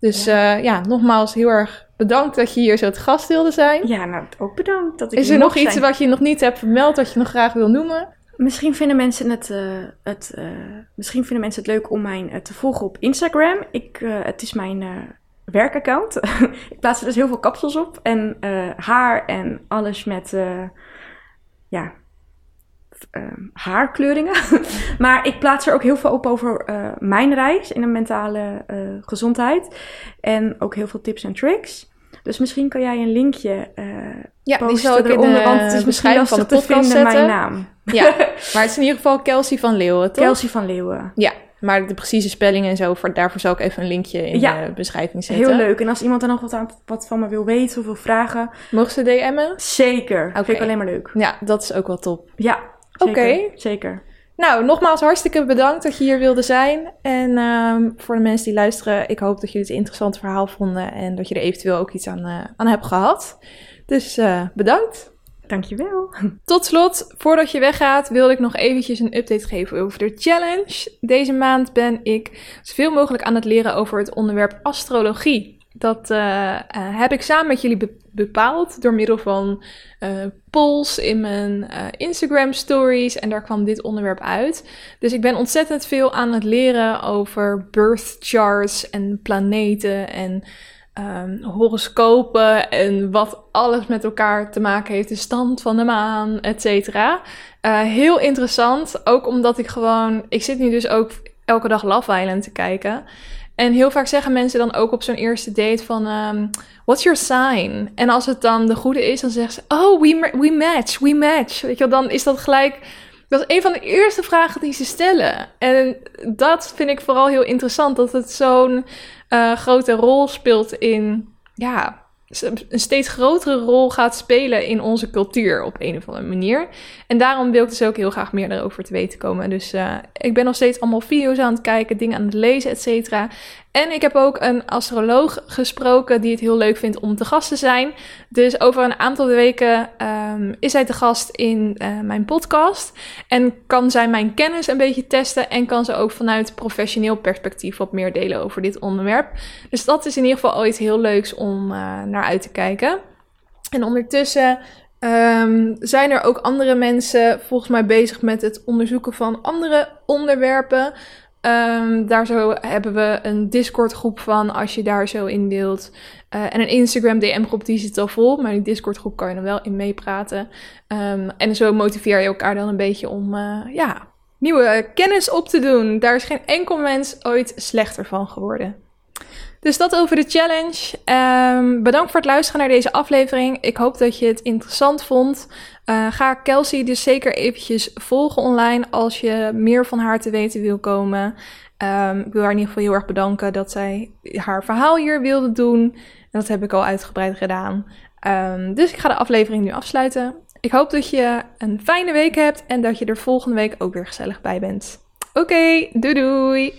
Dus ja. ja, nogmaals heel erg bedankt dat je hier zo te gast wilde zijn. Ja, nou, ook bedankt dat ik Is er nog iets zijn. wat je nog niet hebt vermeld, dat je nog graag wil noemen? Misschien vinden mensen het, eh, het, eh, misschien vinden mensen het leuk om mij eh, te volgen op Instagram. Ik, het is mijn werkaccount. ik plaats er dus heel veel kapsels op. En haar en alles met ja, haarkleuringen. maar ik plaats er ook heel veel op over eh, mijn reis in de mentale eh, gezondheid. En ook heel veel tips en tricks. Dus misschien kan jij een linkje eh Ja, die posten zal ik in eronder, de want het is misschien beschrijving van de lastig te vinden, zetten. mijn naam. Ja, maar het is in ieder geval Kelsey van Leeuwen, toch? Kelsey van Leeuwen. Ja, maar de precieze spelling en zo, voor, daarvoor zal ik even een linkje in Ja. de beschrijving zetten. Heel leuk. En als iemand er nog wat, aan, wat van me wil weten of wil vragen, Mogen ze DM'en? zeker. Oké. Vind ik alleen maar leuk. Ja, dat is ook wel top. Ja, Oké. Zeker. Nou, nogmaals hartstikke bedankt dat je hier wilde zijn. En ehm, voor de mensen die luisteren, ik hoop dat jullie het een interessant verhaal vonden en dat je er eventueel ook iets aan, eh, aan hebt gehad. Dus eh, bedankt. Dankjewel. Tot slot, voordat je weggaat, wilde ik nog eventjes een update geven over de challenge. Deze maand ben ik zoveel mogelijk aan het leren over het onderwerp astrologie. Dat eh, eh, heb ik samen met jullie be- bepaald door middel van eh, polls in mijn Instagram stories. En daar kwam dit onderwerp uit. Dus ik ben ontzettend veel aan het leren over birth charts en planeten en ehm, horoscopen en wat alles met elkaar te maken heeft. De stand van de maan, et cetera. Heel interessant, ook omdat ik gewoon... Ik zit nu dus ook elke dag Love te kijken. En heel vaak zeggen mensen dan ook op zo'n eerste date van... ehm, What's your sign? En als het dan de goede is, dan zeggen ze... Oh, we, we match, we match. Weet je wel, dan is dat gelijk... Dat is een van de eerste vragen die ze stellen. En dat vind ik vooral heel interessant. Dat het zo'n eh, grote rol speelt in... Ja, een steeds grotere rol gaat spelen in onze cultuur op een of andere manier. En daarom wil ik dus ook heel graag meer erover te weten komen. Dus eh, ik ben nog steeds allemaal video's aan het kijken, dingen aan het lezen, et cetera. En ik heb ook een astroloog gesproken die het heel leuk vindt om te gast te zijn. Dus over een aantal weken ehm, is hij te gast in eh, mijn podcast. En kan zij mijn kennis een beetje testen. En kan ze ook vanuit professioneel perspectief wat meer delen over dit onderwerp. Dus dat is in ieder geval al iets heel leuks om eh, naar uit te kijken. En ondertussen Ehm, zijn er ook andere mensen volgens mij bezig met het onderzoeken van andere onderwerpen? Ehm, daar zo hebben we een Discord groep van als je daar zo in deelt. Uh, en een Instagram DM groep die zit al vol, maar die Discord groep kan je dan wel in meepraten. Um, en zo motiveer je elkaar dan een beetje om uh, ja, nieuwe kennis op te doen. Daar is geen enkel mens ooit slechter van geworden. Dus dat over de challenge. Um, bedankt voor het luisteren naar deze aflevering. Ik hoop dat je het interessant vond. Uh, ga Kelsey dus zeker eventjes volgen online als je meer van haar te weten wil komen. Um, ik wil haar in ieder geval heel erg bedanken dat zij haar verhaal hier wilde doen. En dat heb ik al uitgebreid gedaan. Um, dus ik ga de aflevering nu afsluiten. Ik hoop dat je een fijne week hebt en dat je er volgende week ook weer gezellig bij bent. Oké, doei doei!